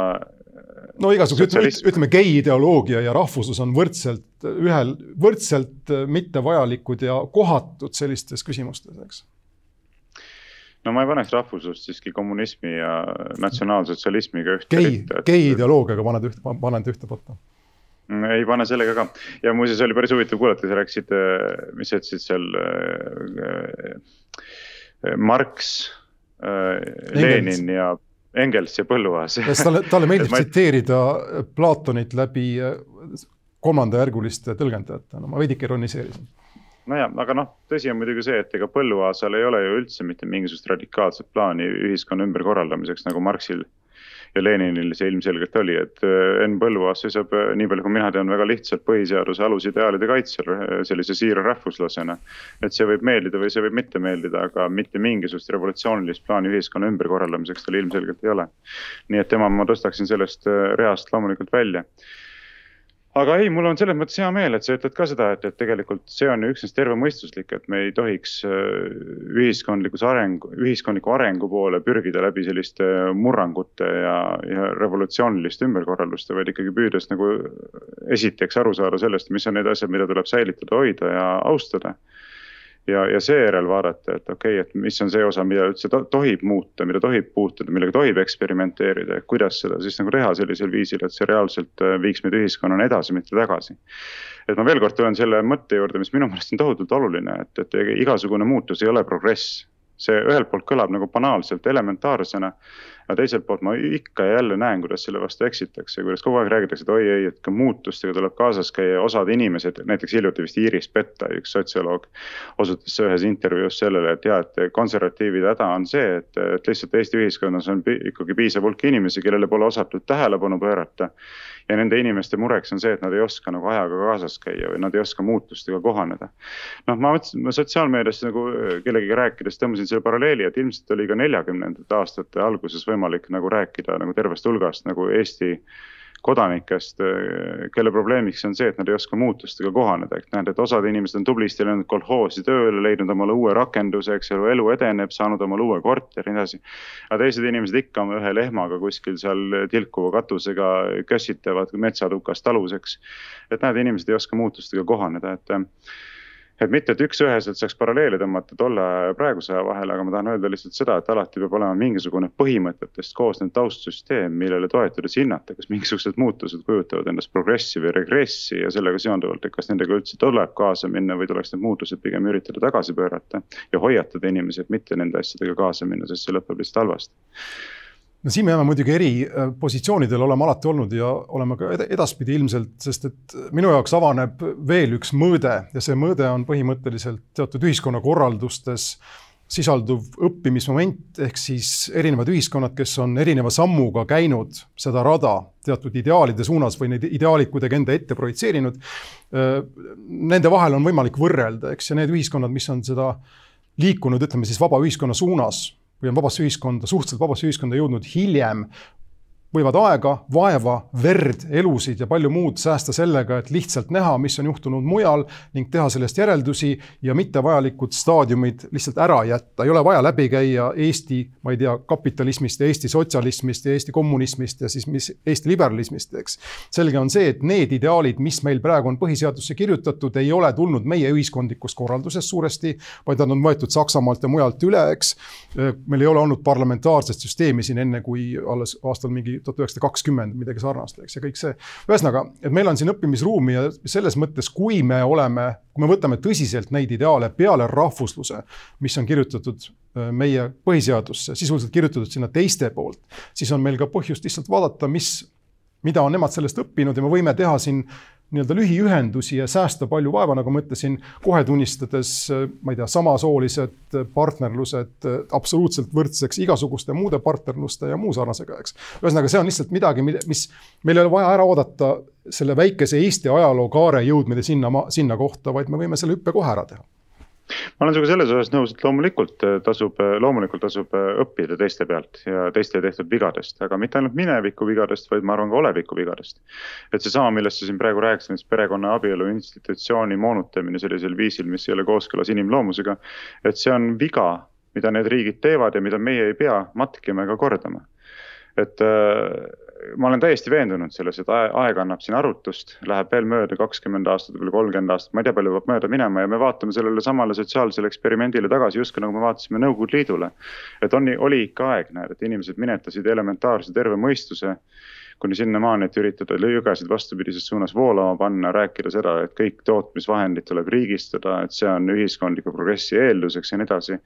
no igasugused, ütleme, ütleme gei ideoloogia ja rahvuslus on võrdselt ühel, võrdselt mittevajalikud ja kohatud sellistes küsimustes, eks no ma ei paneks rahvuslust siiski kommunismi ja natsionaalsotsialismiga ühte gei, gei ideoloogiaga paned ühte, panen ta ühte patta. Mm, ei pane sellega ka ja muuseas oli päris huvitav kuulata, sa rääkisid, mis sa ütlesid seal äh,. Marx äh,, Lenin ja Engels ja Põlluaas. talle, talle meeldib ma... tsiteerida Platonit läbi äh, kolmandajärguliste tõlgendajate, no ma veidike ironiseerisin nojah, aga noh, tõsi on muidugi see, et ega Põlluaasal ei ole ju üldse mitte mingisugust radikaalset plaani ühiskonna ümberkorraldamiseks nagu Marxil ja Leninil see ilmselgelt oli, et äh, Enn Põlluaas seisab, äh, nii palju kui mina tean, väga lihtsalt põhiseaduse alusideaalide kaitsel äh, sellise siira rahvuslasena. et see võib meeldida või see võib mitte meeldida, aga mitte mingisugust revolutsioonilist plaani ühiskonna ümberkorraldamiseks tal ilmselgelt ei ole. nii et tema ma tõstaksin sellest reast loomulikult välja aga ei, mul on selles mõttes hea meel, et sa ütled ka seda, et, et tegelikult see on üksnes tervemõistuslik, et me ei tohiks äh, ühiskondlikus areng, ühiskondliku arengu poole pürgida läbi selliste murrangute ja, ja revolutsiooniliste ümberkorralduste, vaid ikkagi püüdes nagu esiteks aru saada sellest, mis on need asjad, mida tuleb säilitada, hoida ja austada ja, ja seejärel vaadata, et okei okay,, et mis on see osa, mida üldse tohib muuta, mida tohib puutuda, millega tohib eksperimenteerida ja kuidas seda siis nagu teha sellisel viisil, et see reaalselt äh, viiks meid ühiskonnana edasi, mitte tagasi. et ma veel kord tulen selle mõtte juurde, mis minu meelest on tohutult oluline, et, et igasugune muutus ei ole progress see ühelt poolt kõlab nagu banaalselt elementaarsena, aga teiselt poolt ma ikka ja jälle näen, kuidas selle vastu eksitakse, kuidas kogu aeg räägitakse, et oi ei, et ka muutustega tuleb kaasas käia, osad inimesed, näiteks hiljuti vist Iiris Petta, üks sotsioloog, osutas ühes intervjuus sellele, et ja, et konservatiivide häda on see, et, et lihtsalt Eesti ühiskonnas on ikkagi piisav hulk inimesi, kellele pole osatud tähelepanu pöörata ja nende inimeste mureks on see, et nad ei oska nagu ajaga kaasas käia või nad ei oska muutustega kohaneda. noh, ma mõtlesin, ma sotsiaalmeedias nagu äh, kellegagi rääkides tõmbasin selle paralleeli, et ilmselt oli ka neljakümnendate aastate alguses võimalik nagu rääkida nagu tervest hulgast nagu Eesti kodanikest, kelle probleemiks on see, et nad ei oska muutustega kohaneda, et näed, et osad inimesed on tublisti läinud kolhoosi tööle, leidnud omale uue rakenduse, eks ju, elu edeneb, saanud omale uue korteri ja nii edasi. aga teised inimesed ikka ühe lehmaga kuskil seal tilkuva katusega kössitavad metsatukast aluseks. et näed, inimesed ei oska muutustega kohaneda, et et mitte, et üks-üheselt saaks paralleele tõmmata tolle ja praeguse aja vahele, aga ma tahan öelda lihtsalt seda, et alati peab olema mingisugune põhimõtetest koosnev taustsüsteem, millele toetudes hinnata, kas mingisugused muutused kujutavad endast progressi või regressi ja sellega seonduvalt, et kas nendega üldse tuleb kaasa minna või tuleks need muutused pigem üritada tagasi pöörata. ja hoiatada inimesi, et mitte nende asjadega kaasa minna, sest see lõpeb lihtsalt halvasti no siin me jääme muidugi eri äh, positsioonidel, oleme alati olnud ja oleme ka edaspidi ilmselt, sest et minu jaoks avaneb veel üks mõõde ja see mõõde on põhimõtteliselt teatud ühiskonnakorraldustes sisalduv õppimismoment, ehk siis erinevad ühiskonnad, kes on erineva sammuga käinud seda rada teatud ideaalide suunas või neid ideaalid kuidagi enda ette projitseerinud. Äh, nende vahel on võimalik võrrelda, eks, ja need ühiskonnad, mis on seda liikunud, ütleme siis vaba ühiskonna suunas või on vabasse ühiskonda, suhteliselt vabasse ühiskonda jõudnud hiljem, võivad aega, vaeva, verd, elusid ja palju muud säästa sellega, et lihtsalt näha, mis on juhtunud mujal ning teha sellest järeldusi ja mittevajalikud staadiumid lihtsalt ära jätta. ei ole vaja läbi käia Eesti, ma ei tea, kapitalismist ja Eesti sotsialismist ja Eesti kommunismist ja siis mis Eesti liberalismist, eks. selge on see, et need ideaalid, mis meil praegu on põhiseadusse kirjutatud, ei ole tulnud meie ühiskondlikust korraldusest suuresti, vaid nad on võetud Saksamaalt ja mujalt üle, eks. meil ei ole olnud parlamentaarset süsteemi siin enne, kui alles aastal mingi tuhat üheksasada kakskümmend, midagi sarnast, eks, ja kõik see. ühesõnaga, et meil on siin õppimisruumi ja selles mõttes, kui me oleme, kui me võtame tõsiselt neid ideaale peale rahvusluse, mis on kirjutatud äh, meie põhiseadusse, sisuliselt kirjutatud sinna teiste poolt, siis on meil ka põhjust lihtsalt vaadata, mis, mida on nemad sellest õppinud ja me võime teha siin nii-öelda lühiühendusi ja säästa palju vaeva, nagu ma ütlesin, kohe tunnistades, ma ei tea, samasoolised partnerlused absoluutselt võrdseks igasuguste muude partnerluste ja muu sarnasega, eks. ühesõnaga, see on lihtsalt midagi, mis meil ei ole vaja ära oodata selle väikese Eesti ajalookaare jõudmine sinna, sinna kohta, vaid me võime selle hüppe kohe ära teha ma olen sinuga selles osas nõus, et loomulikult äh, tasub, äh, loomulikult tasub äh, õppida teiste pealt ja teiste tehtud vigadest, aga mitte ainult mineviku vigadest, vaid ma arvan ka oleviku vigadest. et seesama, millest sa siin praegu rääkisid, näiteks perekonna abielu institutsiooni moonutamine sellisel viisil, mis ei ole kooskõlas inimloomusega. et see on viga, mida need riigid teevad ja mida meie ei pea matkima ega kordama. et ma olen täiesti veendunud selles, et aeg annab siin arutust, läheb veel mööda kakskümmend aastat, võib-olla kolmkümmend aastat, ma ei tea, palju peab mööda minema ja me vaatame sellele samale sotsiaalsele eksperimendile tagasi, justkui nagu me vaatasime Nõukogude Liidule. et on, oli ikka aeg, näed, et inimesed minetasid elementaarse terve mõistuse kuni sinnamaani, et üritada jõgesid vastupidises suunas voolama panna, rääkida seda, et kõik tootmisvahendid tuleb riigistada, et see on ühiskondliku progressi eelduseks ja nii edasi.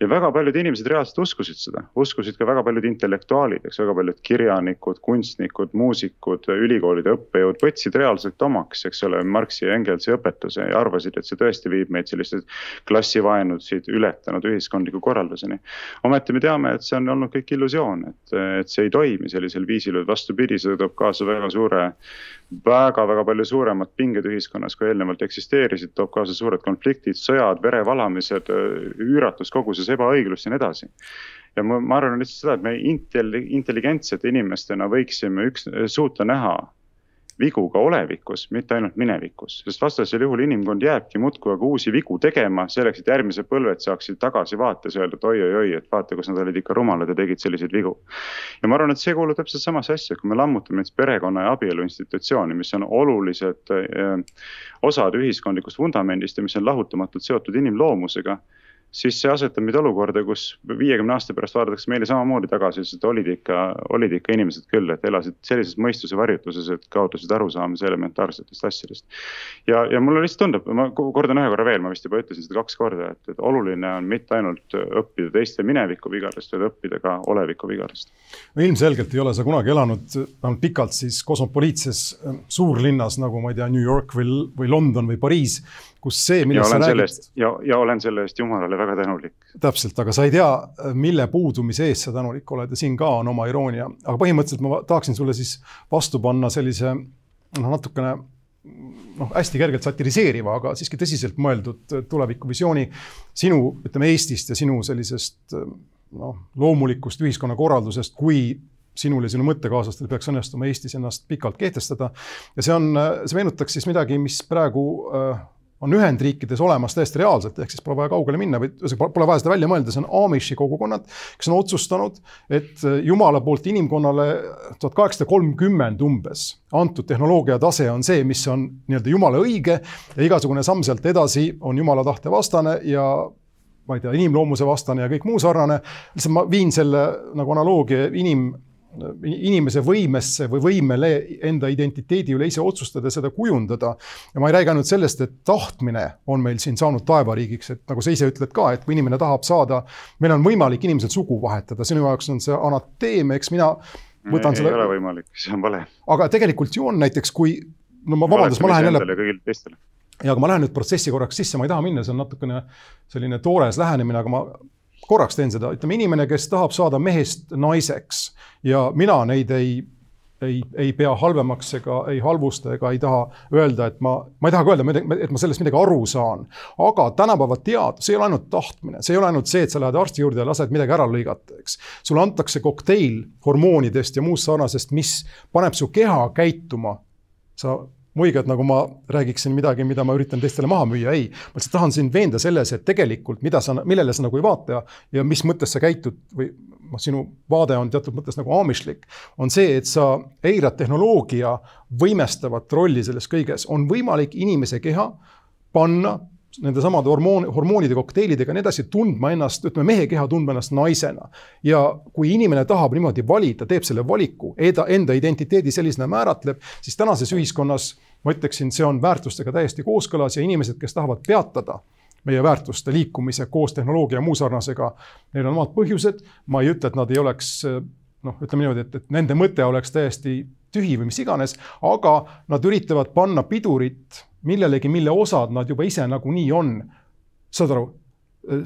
ja väga paljud inimesed reaalselt uskusid seda, uskusid ka väga paljud intellektuaalid, eks, väga paljud kirjanikud, kunstnikud, muusikud, ülikoolide õppejõud võtsid reaalselt omaks, eks ole, Marxi ja Engelsi õpetuse ja arvasid, et see tõesti viib meid selliste klassivaenusid ületanud ühiskondliku korralduseni. ometi me teame, et see on olnud kõik illusioon, et, et see ei toimi sellisel viisil, vaid vastupidi vastupidi, see toob kaasa väga suure väga,, väga-väga palju suuremad pinged ühiskonnas, kui eelnevalt eksisteerisid, toob kaasa suured konfliktid, sõjad, verevalamised, üüratus koguses ebaõiglust ja nii edasi. Ja ma, ma arvan lihtsalt seda, et me intelli-, intelligentsete inimestena võiksime üks, suuta näha vigu ka olevikus, mitte ainult minevikus, sest vastasel juhul inimkond jääbki muudkui aga uusi vigu tegema selleks, et järgmised põlved saaksid tagasivaates öelda, et oi-oi-oi, et vaata, kus nad olid ikka rumalad ja tegid selliseid vigu. ja ma arvan, et see kuulub täpselt samasse asja, kui me lammutame näiteks perekonna ja abielu institutsiooni, mis on olulised eh, osad ühiskondlikust vundamendist ja mis on lahutamatult seotud inimloomusega siis see asetab meid olukorda, kus viiekümne aasta pärast vaadatakse meile samamoodi tagasi, sest olid ikka, olid ikka inimesed küll, et elasid sellises mõistuse varjutuses, et kaotasid arusaamise elementaarsetest asjadest. ja, ja mulle lihtsalt tundub, ma kordan ühe korra veel, ma vist juba ütlesin seda kaks korda, et, et oluline on mitte ainult õppida teiste mineviku vigadest, vaid õppida ka oleviku vigadest. no ilmselgelt ei ole sa kunagi elanud vähemalt pikalt siis kosmopoliitses suurlinnas nagu ma ei tea, New York või, või London või Pariis kus see, millest sa räägid. ja, ja olen selle eest jumalale väga tänulik. täpselt, aga sa ei tea, mille puudumise eest sa tänulik oled ja siin ka on oma iroonia, aga põhimõtteliselt ma tahaksin sulle siis vastu panna sellise noh, natukene noh, hästi kergelt satiriseeriva, aga siiski tõsiselt mõeldud tulevikuvisiooni sinu, ütleme Eestist ja sinu sellisest noh, loomulikust ühiskonnakorraldusest kui sinul ja sinu mõttekaaslastel peaks õnnestuma Eestis ennast pikalt kehtestada. ja see on, see meenutaks siis midagi, mis praegu äh, on Ühendriikides olemas täiesti reaalselt, ehk siis pole vaja kaugele minna või pole vaja seda välja mõelda, see on Amishi kogukonnad, kes on otsustanud, et Jumala poolt inimkonnale tuhat kaheksasada kolmkümmend umbes antud tehnoloogia tase on see, mis on nii-öelda Jumala õige ja igasugune samm sealt edasi on Jumala tahte vastane ja ma ei tea, inimloomuse vastane ja kõik muu sarnane. lihtsalt ma viin selle nagu analoogia inim inimese võimesse või võimele enda identiteedi üle ise otsustada, seda kujundada. ja ma ei räägi ainult sellest, et tahtmine on meil siin saanud taevariigiks, et nagu sa ise ütled ka, et kui inimene tahab saada, meil on võimalik inimesel sugu vahetada, sinu jaoks on see anateem, eks mina võtan ei, selle. ei ole võimalik, see on vale. aga tegelikult ju on näiteks, kui, no ma vabandust, ma lähen jälle. kõigile teistele ja aga ma lähen nüüd protsessi korraks sisse, ma ei taha minna, see on natukene selline toores lähenemine, aga ma korraks teen seda, ütleme inimene, kes tahab saada mehest naiseks ja mina neid ei, ei, ei pea halvemaks ega ei halvusta ega ei taha öelda, et ma, ma ei taha ka öelda, et ma sellest midagi aru saan. aga tänapäeva teadus ei ole ainult tahtmine, see ei ole ainult see, et sa lähed arsti juurde ja lased midagi ära lõigata, eks. sulle antakse kokteil hormoonidest ja muust sarnasest, mis paneb su keha käituma. sa muigad, nagu ma räägiksin midagi, mida ma üritan teistele maha müüa, ei. ma lihtsalt tahan sind veenda selles, et tegelikult, mida sa, millele sa nagu ei vaata ja, ja mis mõttes sa käitud või noh, sinu vaade on teatud mõttes nagu aamishlik, on see, et sa eirad tehnoloogia võimestavat rolli selles kõiges, on võimalik inimese keha panna nendesamade hormoon, hormoonide kokteilidega ja nii edasi, tundma ennast, ütleme mehe keha tundma ennast naisena. ja kui inimene tahab niimoodi valida, teeb selle valiku, enda identiteedi sellisena määratleb, siis tänases ühiskonnas ma ütleksin, see on väärtustega täiesti kooskõlas ja inimesed, kes tahavad peatada meie väärtuste liikumise koos tehnoloogia ja muu sarnasega, neil on omad põhjused, ma ei ütle, et nad ei oleks noh, ütleme niimoodi, et, et nende mõte oleks täiesti tühi või mis iganes, aga nad üritavad panna pidurit millelegi, mille osad nad juba ise nagunii on. saad aru?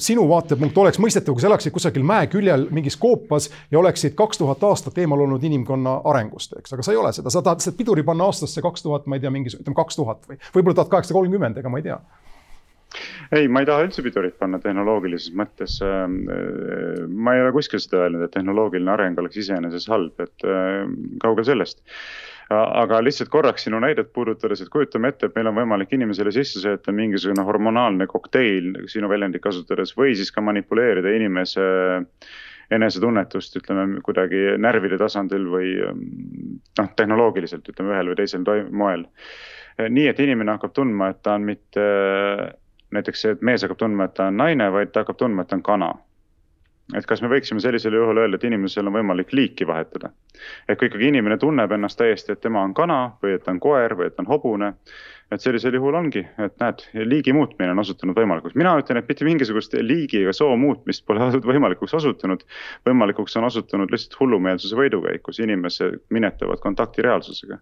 Sinu vaatepunkt oleks mõistetav, kui sa elaksid kusagil mäeküljel mingis koopas ja oleksid kaks tuhat aastat eemal olnud inimkonna arengust, eks, aga sa ei ole seda, sa tahad lihtsalt piduri panna aastasse kaks tuhat, ma ei tea, mingi, ütleme kaks tuhat või võib-olla tuhat kaheksasada kolmkümmend, ega ma ei tea. Ei, ma ei taha üldse pidurit panna tehnoloogilises mõttes. Ähm, äh, ma ei ole kuskil seda öelnud, et tehnoloogiline areng oleks iseenesest halb, et äh, kaugel sellest aga lihtsalt korraks sinu näidet puudutades, et kujutame ette, et meil on võimalik inimesele sisse sööta mingisugune hormonaalne kokteil sinu väljendit kasutades või siis ka manipuleerida inimese enesetunnetust, ütleme kuidagi närvide tasandil või noh, tehnoloogiliselt ütleme ühel või teisel moel. nii, et inimene hakkab tundma, et ta on mitte näiteks see, et mees hakkab tundma, et ta on naine, vaid ta hakkab tundma, et ta on kana et kas me võiksime sellisel juhul öelda, et inimesel on võimalik liiki vahetada. et kui ikkagi inimene tunneb ennast täiesti, et tema on kana või et ta on koer või et ta on hobune et sellisel juhul ongi, et näed, liigi muutmine on osutunud võimalikuks. mina ütlen, et mitte mingisugust liigi ega soo muutmist pole võimalikuks osutunud. võimalikuks on osutunud lihtsalt hullumeelsuse võidukäik, kus inimesed minetavad kontakti reaalsusega.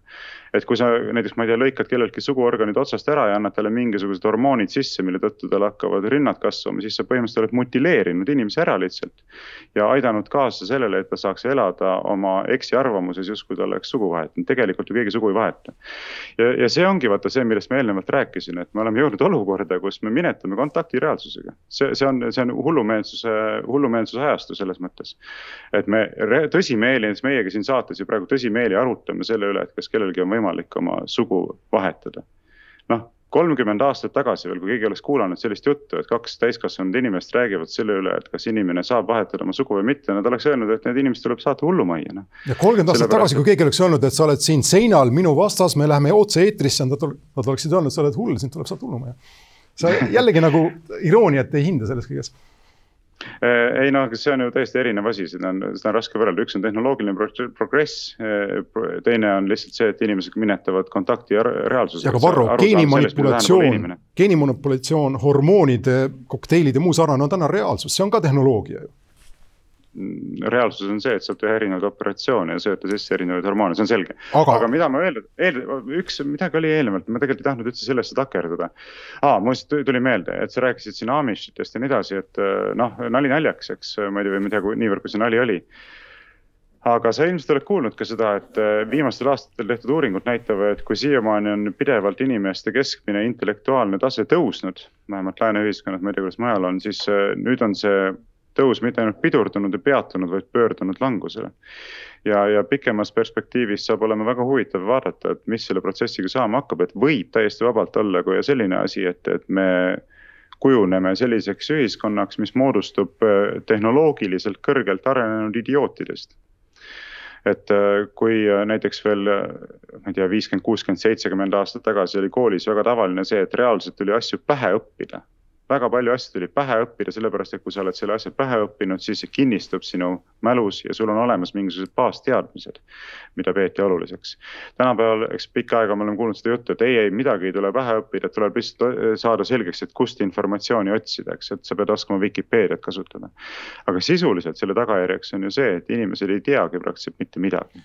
et kui sa näiteks, ma ei tea, lõikad kelleltki suguorganid otsast ära ja annad talle mingisugused hormoonid sisse, mille tõttu tal hakkavad rinnad kasvama, siis sa põhimõtteliselt oled mutileerinud inimese ära lihtsalt. ja aidanud kaasa sellele, et ta saaks elada oma eksiarvamuses, justkui ta oleks sugu vahetanud, tegelikult ju keegi sugu ei vaheta. ja, ja see ongi vaata see, millest ma eelnevalt rääkisin, et me oleme jõudnud olukorda, kus me minetame kontakti reaalsusega. see, see on, see on hullumeelsuse, hullumeelsuse ajastu selles mõttes. et me tõsimeeli, näiteks meiegi siin saates ju praegu tõsimeeli arutame selle üle, et kas kellelgi on võimalik oma sugu vahetada. noh kolmkümmend aastat tagasi veel, kui keegi oleks kuulanud sellist juttu, et kaks täiskasvanud inimest räägivad selle üle, et kas inimene saab vahetada oma sugu või mitte, nad oleks öelnud, et need inimesed tuleb saata hullumajja, noh. ja kolmkümmend aastat tagasi, kui keegi oleks öelnud, et sa oled siin seinal minu vastas, me läheme otse-eetrisse, nad, nad oleksid öelnud, sa oled hull, sind tuleb saata hullumajja. sa jällegi nagu irooniat ei hinda selles kõiges ei noh, see on ju täiesti erinev asi, seda on, seda on raske võrrelda, üks on tehnoloogiline progress. Äh, teine on lihtsalt see, et inimesed minetavad kontakti reaalsusega. aga Varro, geenimanipulatsioon, geenimanipulatsioon, hormoonide, kokteilid ja muu sarnane on täna reaalsus, see on ka tehnoloogia ju reaalsus on see, et saab teha erinevaid operatsioone ja sööta sisse erinevaid hormoone, see on selge. aga, mida ma öelda, eel-, üks, midagi oli eelnevalt, ma tegelikult ei tahtnud üldse sellesse takerduda. aa, muuseas tuli meelde, et sa rääkisid siin Amishitest ja nii edasi, et äh, noh, nali naljaks, eks, ma ei tea, või ma ei tea, niivõrd kui see nali oli aga sa ilmselt oled kuulnud ka seda, et äh, viimastel aastatel tehtud uuringud näitavad, et kui siiamaani on pidevalt inimeste keskmine intellektuaalne tase tõusnud, vähemalt lääne ühiskonnas, ma ei tea, kuidas mujal on, siis äh, nüüd on see tõus mitte ainult pidurdunud ja peatunud, vaid pöördunud langusele. ja, ja pikemas perspektiivis saab olema väga huvitav vaadata, et mis selle protsessiga saama hakkab, et võib täiesti vabalt olla ka selline asi, et, et me kujuneme selliseks ühiskonnaks, mis moodustub äh, tehnoloogiliselt kõrgelt arenenud idiootidest et äh, kui äh, näiteks veel, ma ei tea, viiskümmend, kuuskümmend, seitsekümmend aastat tagasi oli koolis väga tavaline see, et reaalselt tuli asju pähe õppida väga palju asju tuli pähe õppida, sellepärast et kui sa oled selle asja pähe õppinud, siis see kinnistub sinu mälus ja sul on olemas mingisugused baasteadmised, mida peeti oluliseks. tänapäeval, eks pikka aega me oleme kuulnud seda juttu, et ei, ei midagi ei tule pähe õppida, tuleb lihtsalt saada selgeks, et kust informatsiooni otsida, eks, et sa pead oskama Vikipeediat kasutada. aga sisuliselt selle tagajärjeks on ju see, et inimesed ei teagi praktiliselt mitte midagi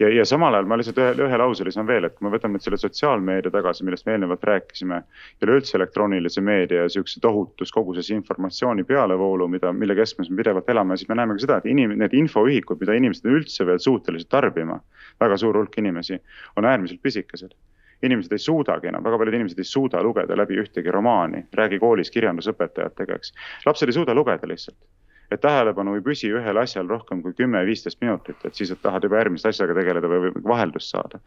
ja, ja samal ajal ma lihtsalt ühe, ühe lause lisan veel, et kui me võtame nüüd selle sotsiaalmeedia tagasi, millest me eelnevalt rääkisime. ja üleüldse elektroonilise meedia ja sihukese tohutus koguses informatsiooni pealevoolu, mida, mille keskmes me pidevalt elame, siis me näeme ka seda, et inim-, need infoühikud, mida inimesed on üldse veel suutelised tarbima. väga suur hulk inimesi on äärmiselt pisikesed inimesed ei suudagi enam, väga paljud inimesed ei suuda lugeda läbi ühtegi romaani, räägi koolis kirjandusõpetajatega, eks. lapsed ei suuda lugeda lihtsalt et tähelepanu ei püsi ühel asjal rohkem kui kümme-viisteist minutit, et siis et tahad juba järgmise asjaga tegeleda või, või vaheldust saada.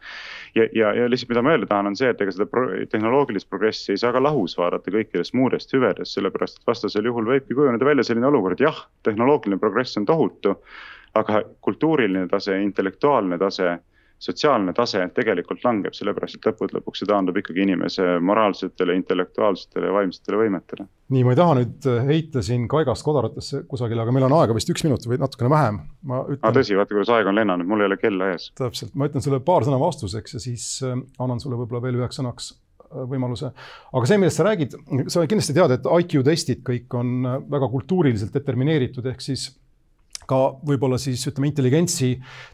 ja, ja, ja lihtsalt, mida ma öelda tahan, on see, et ega seda pro tehnoloogilist progressi ei saa ka lahus vaadata kõikidest muudest hüvedest, sellepärast et vastasel juhul võibki kujuneda välja selline olukord, jah, tehnoloogiline progress on tohutu, aga kultuuriline tase, intellektuaalne tase sotsiaalne tase tegelikult langeb, sellepärast et lõppude lõpuks see taandub ikkagi inimese moraalsetele, intellektuaalsetele ja vaimsetele võimetele. nii, ma ei taha nüüd heita siin kaigast kodaratesse kusagile, aga meil on aega vist üks minut või natukene vähem. ma ütlen. Ah, tõsi, vaata kuidas aeg on lennanud, mul ei ole kella ees. täpselt, ma ütlen sulle paar sõna vastuseks ja siis äh, annan sulle võib-olla veel üheks sõnaks äh, võimaluse. aga see, millest sa räägid, sa kindlasti tead, et IQ testid kõik on äh, väga kultuuriliselt determineeritud, ehk siis ka võib-olla siis ütleme, intelligentsi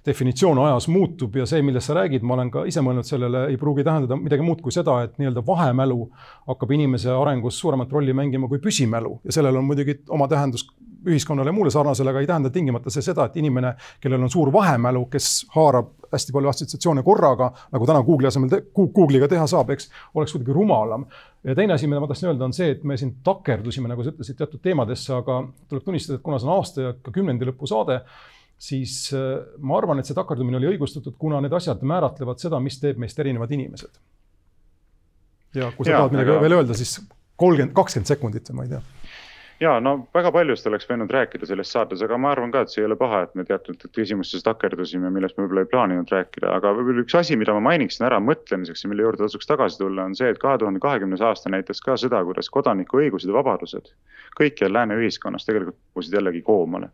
definitsioon ajas muutub ja see, millest sa räägid, ma olen ka ise mõelnud sellele, ei pruugi tähendada midagi muud kui seda, et nii-öelda vahemälu hakkab inimese arengus suuremat rolli mängima kui püsimälu. Ja sellel on muidugi oma tähendus ühiskonnale ja muule sarnasele, aga ei tähenda tingimata see seda, et inimene, kellel on suur vahemälu, kes haarab hästi palju assotsiatsioone korraga, nagu täna Google'i asemel te, Google'iga teha saab, eks, oleks kuidagi rumalam. ja teine asi, mida ma tahtsin öelda, on see, et me siin takerdusime, nagu sa ütlesid, teatud teemadesse, aga tuleb tunnistada, et kuna see on aasta ja ka kümnendi lõpu saade, siis äh, ma arvan, et see takerdumine oli õigustatud, kuna need asjad määratlevad seda, mis teeb meist erinevad inimesed. ja kui sa ja, tahad midagi aga... veel öelda, siis kolmkümmend, kakskümmend sekundit, ma ei tea ja no väga paljust oleks võinud rääkida selles saates, aga ma arvan ka, et see ei ole paha, et me teatud küsimustes takerdusime, millest me võib-olla ei plaaninud rääkida, aga võib-olla üks asi, mida ma mainiksin ära mõtlemiseks ja mille juurde tasuks tagasi tulla, on see, et kahe tuhande kahekümnes aasta näitas ka seda, kuidas kodanikuõigused ja vabadused kõikjal lääne ühiskonnas tegelikult kukkusid jällegi koomale.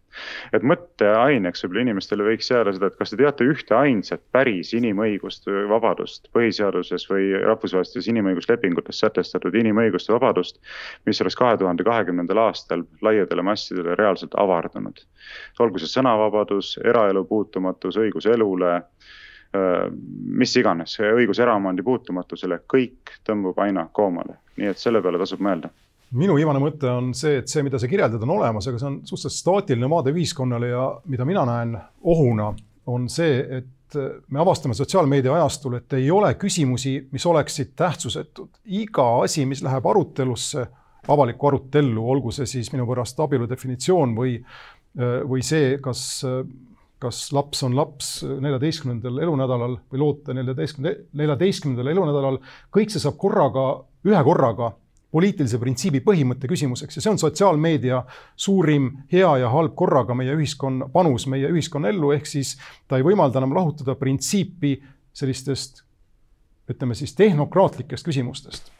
et mõtteaineks võib-olla inimestele võiks jääda seda, et kas te teate ühte ainsat päris inimõigust või vabadust põhiseaduses või rahvusvahelistes inimõiguslepingutes sätestatud inimõigust ja vabadust, mis oleks kahe tuhande kahekümnendal aastal aastal laiadele massidele reaalselt avardunud. olgu see sõnavabadus, eraelu puutumatus, õigus elule, mis iganes, õigus eraomandi puutumatusele, kõik tõmbub aina koomale, nii et selle peale tasub mõelda minu viimane mõte on see, et see, mida sa kirjeldad, on olemas, aga see on suhteliselt staatiline vaade ühiskonnale ja mida mina näen ohuna, on see, et me avastame sotsiaalmeedia ajastul, et ei ole küsimusi, mis oleksid tähtsusetud. iga asi, mis läheb arutelusse, avalikku arutellu, olgu see siis minu pärast abielu definitsioon või, või see, kas, kas laps on laps neljateistkümnendal elunädalal või loota neljateistkümnendal, neljateistkümnendal elunädalal, kõik see saab korraga, ühe korraga poliitilise printsiibi põhimõtte küsimuseks ja see on sotsiaalmeedia suurim hea ja halb korraga meie ühiskonna, panus meie ühiskonna ellu, ehk siis ta ei võimalda enam lahutada printsiipi sellistest ütleme siis tehnokraatlikest küsimustest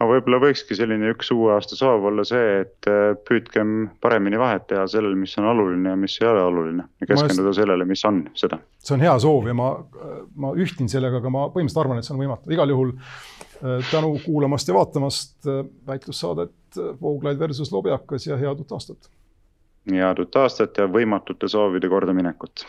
aga võib-olla võikski selline üks uue aasta soov olla see, et äh, püüdkem paremini vahet teha sellel, mis on oluline ja mis ei ole oluline ja keskenduda just... sellele, mis on seda. see on hea soov ja ma, ma ühtin sellega, aga ma põhimõtteliselt arvan, et see on võimatu, igal juhul äh, tänu kuulamast ja vaatamast äh, väitlussaadet Vooglaid versus Lobjakas ja head uut aastat. head uut aastat ja võimatute soovide kordaminekut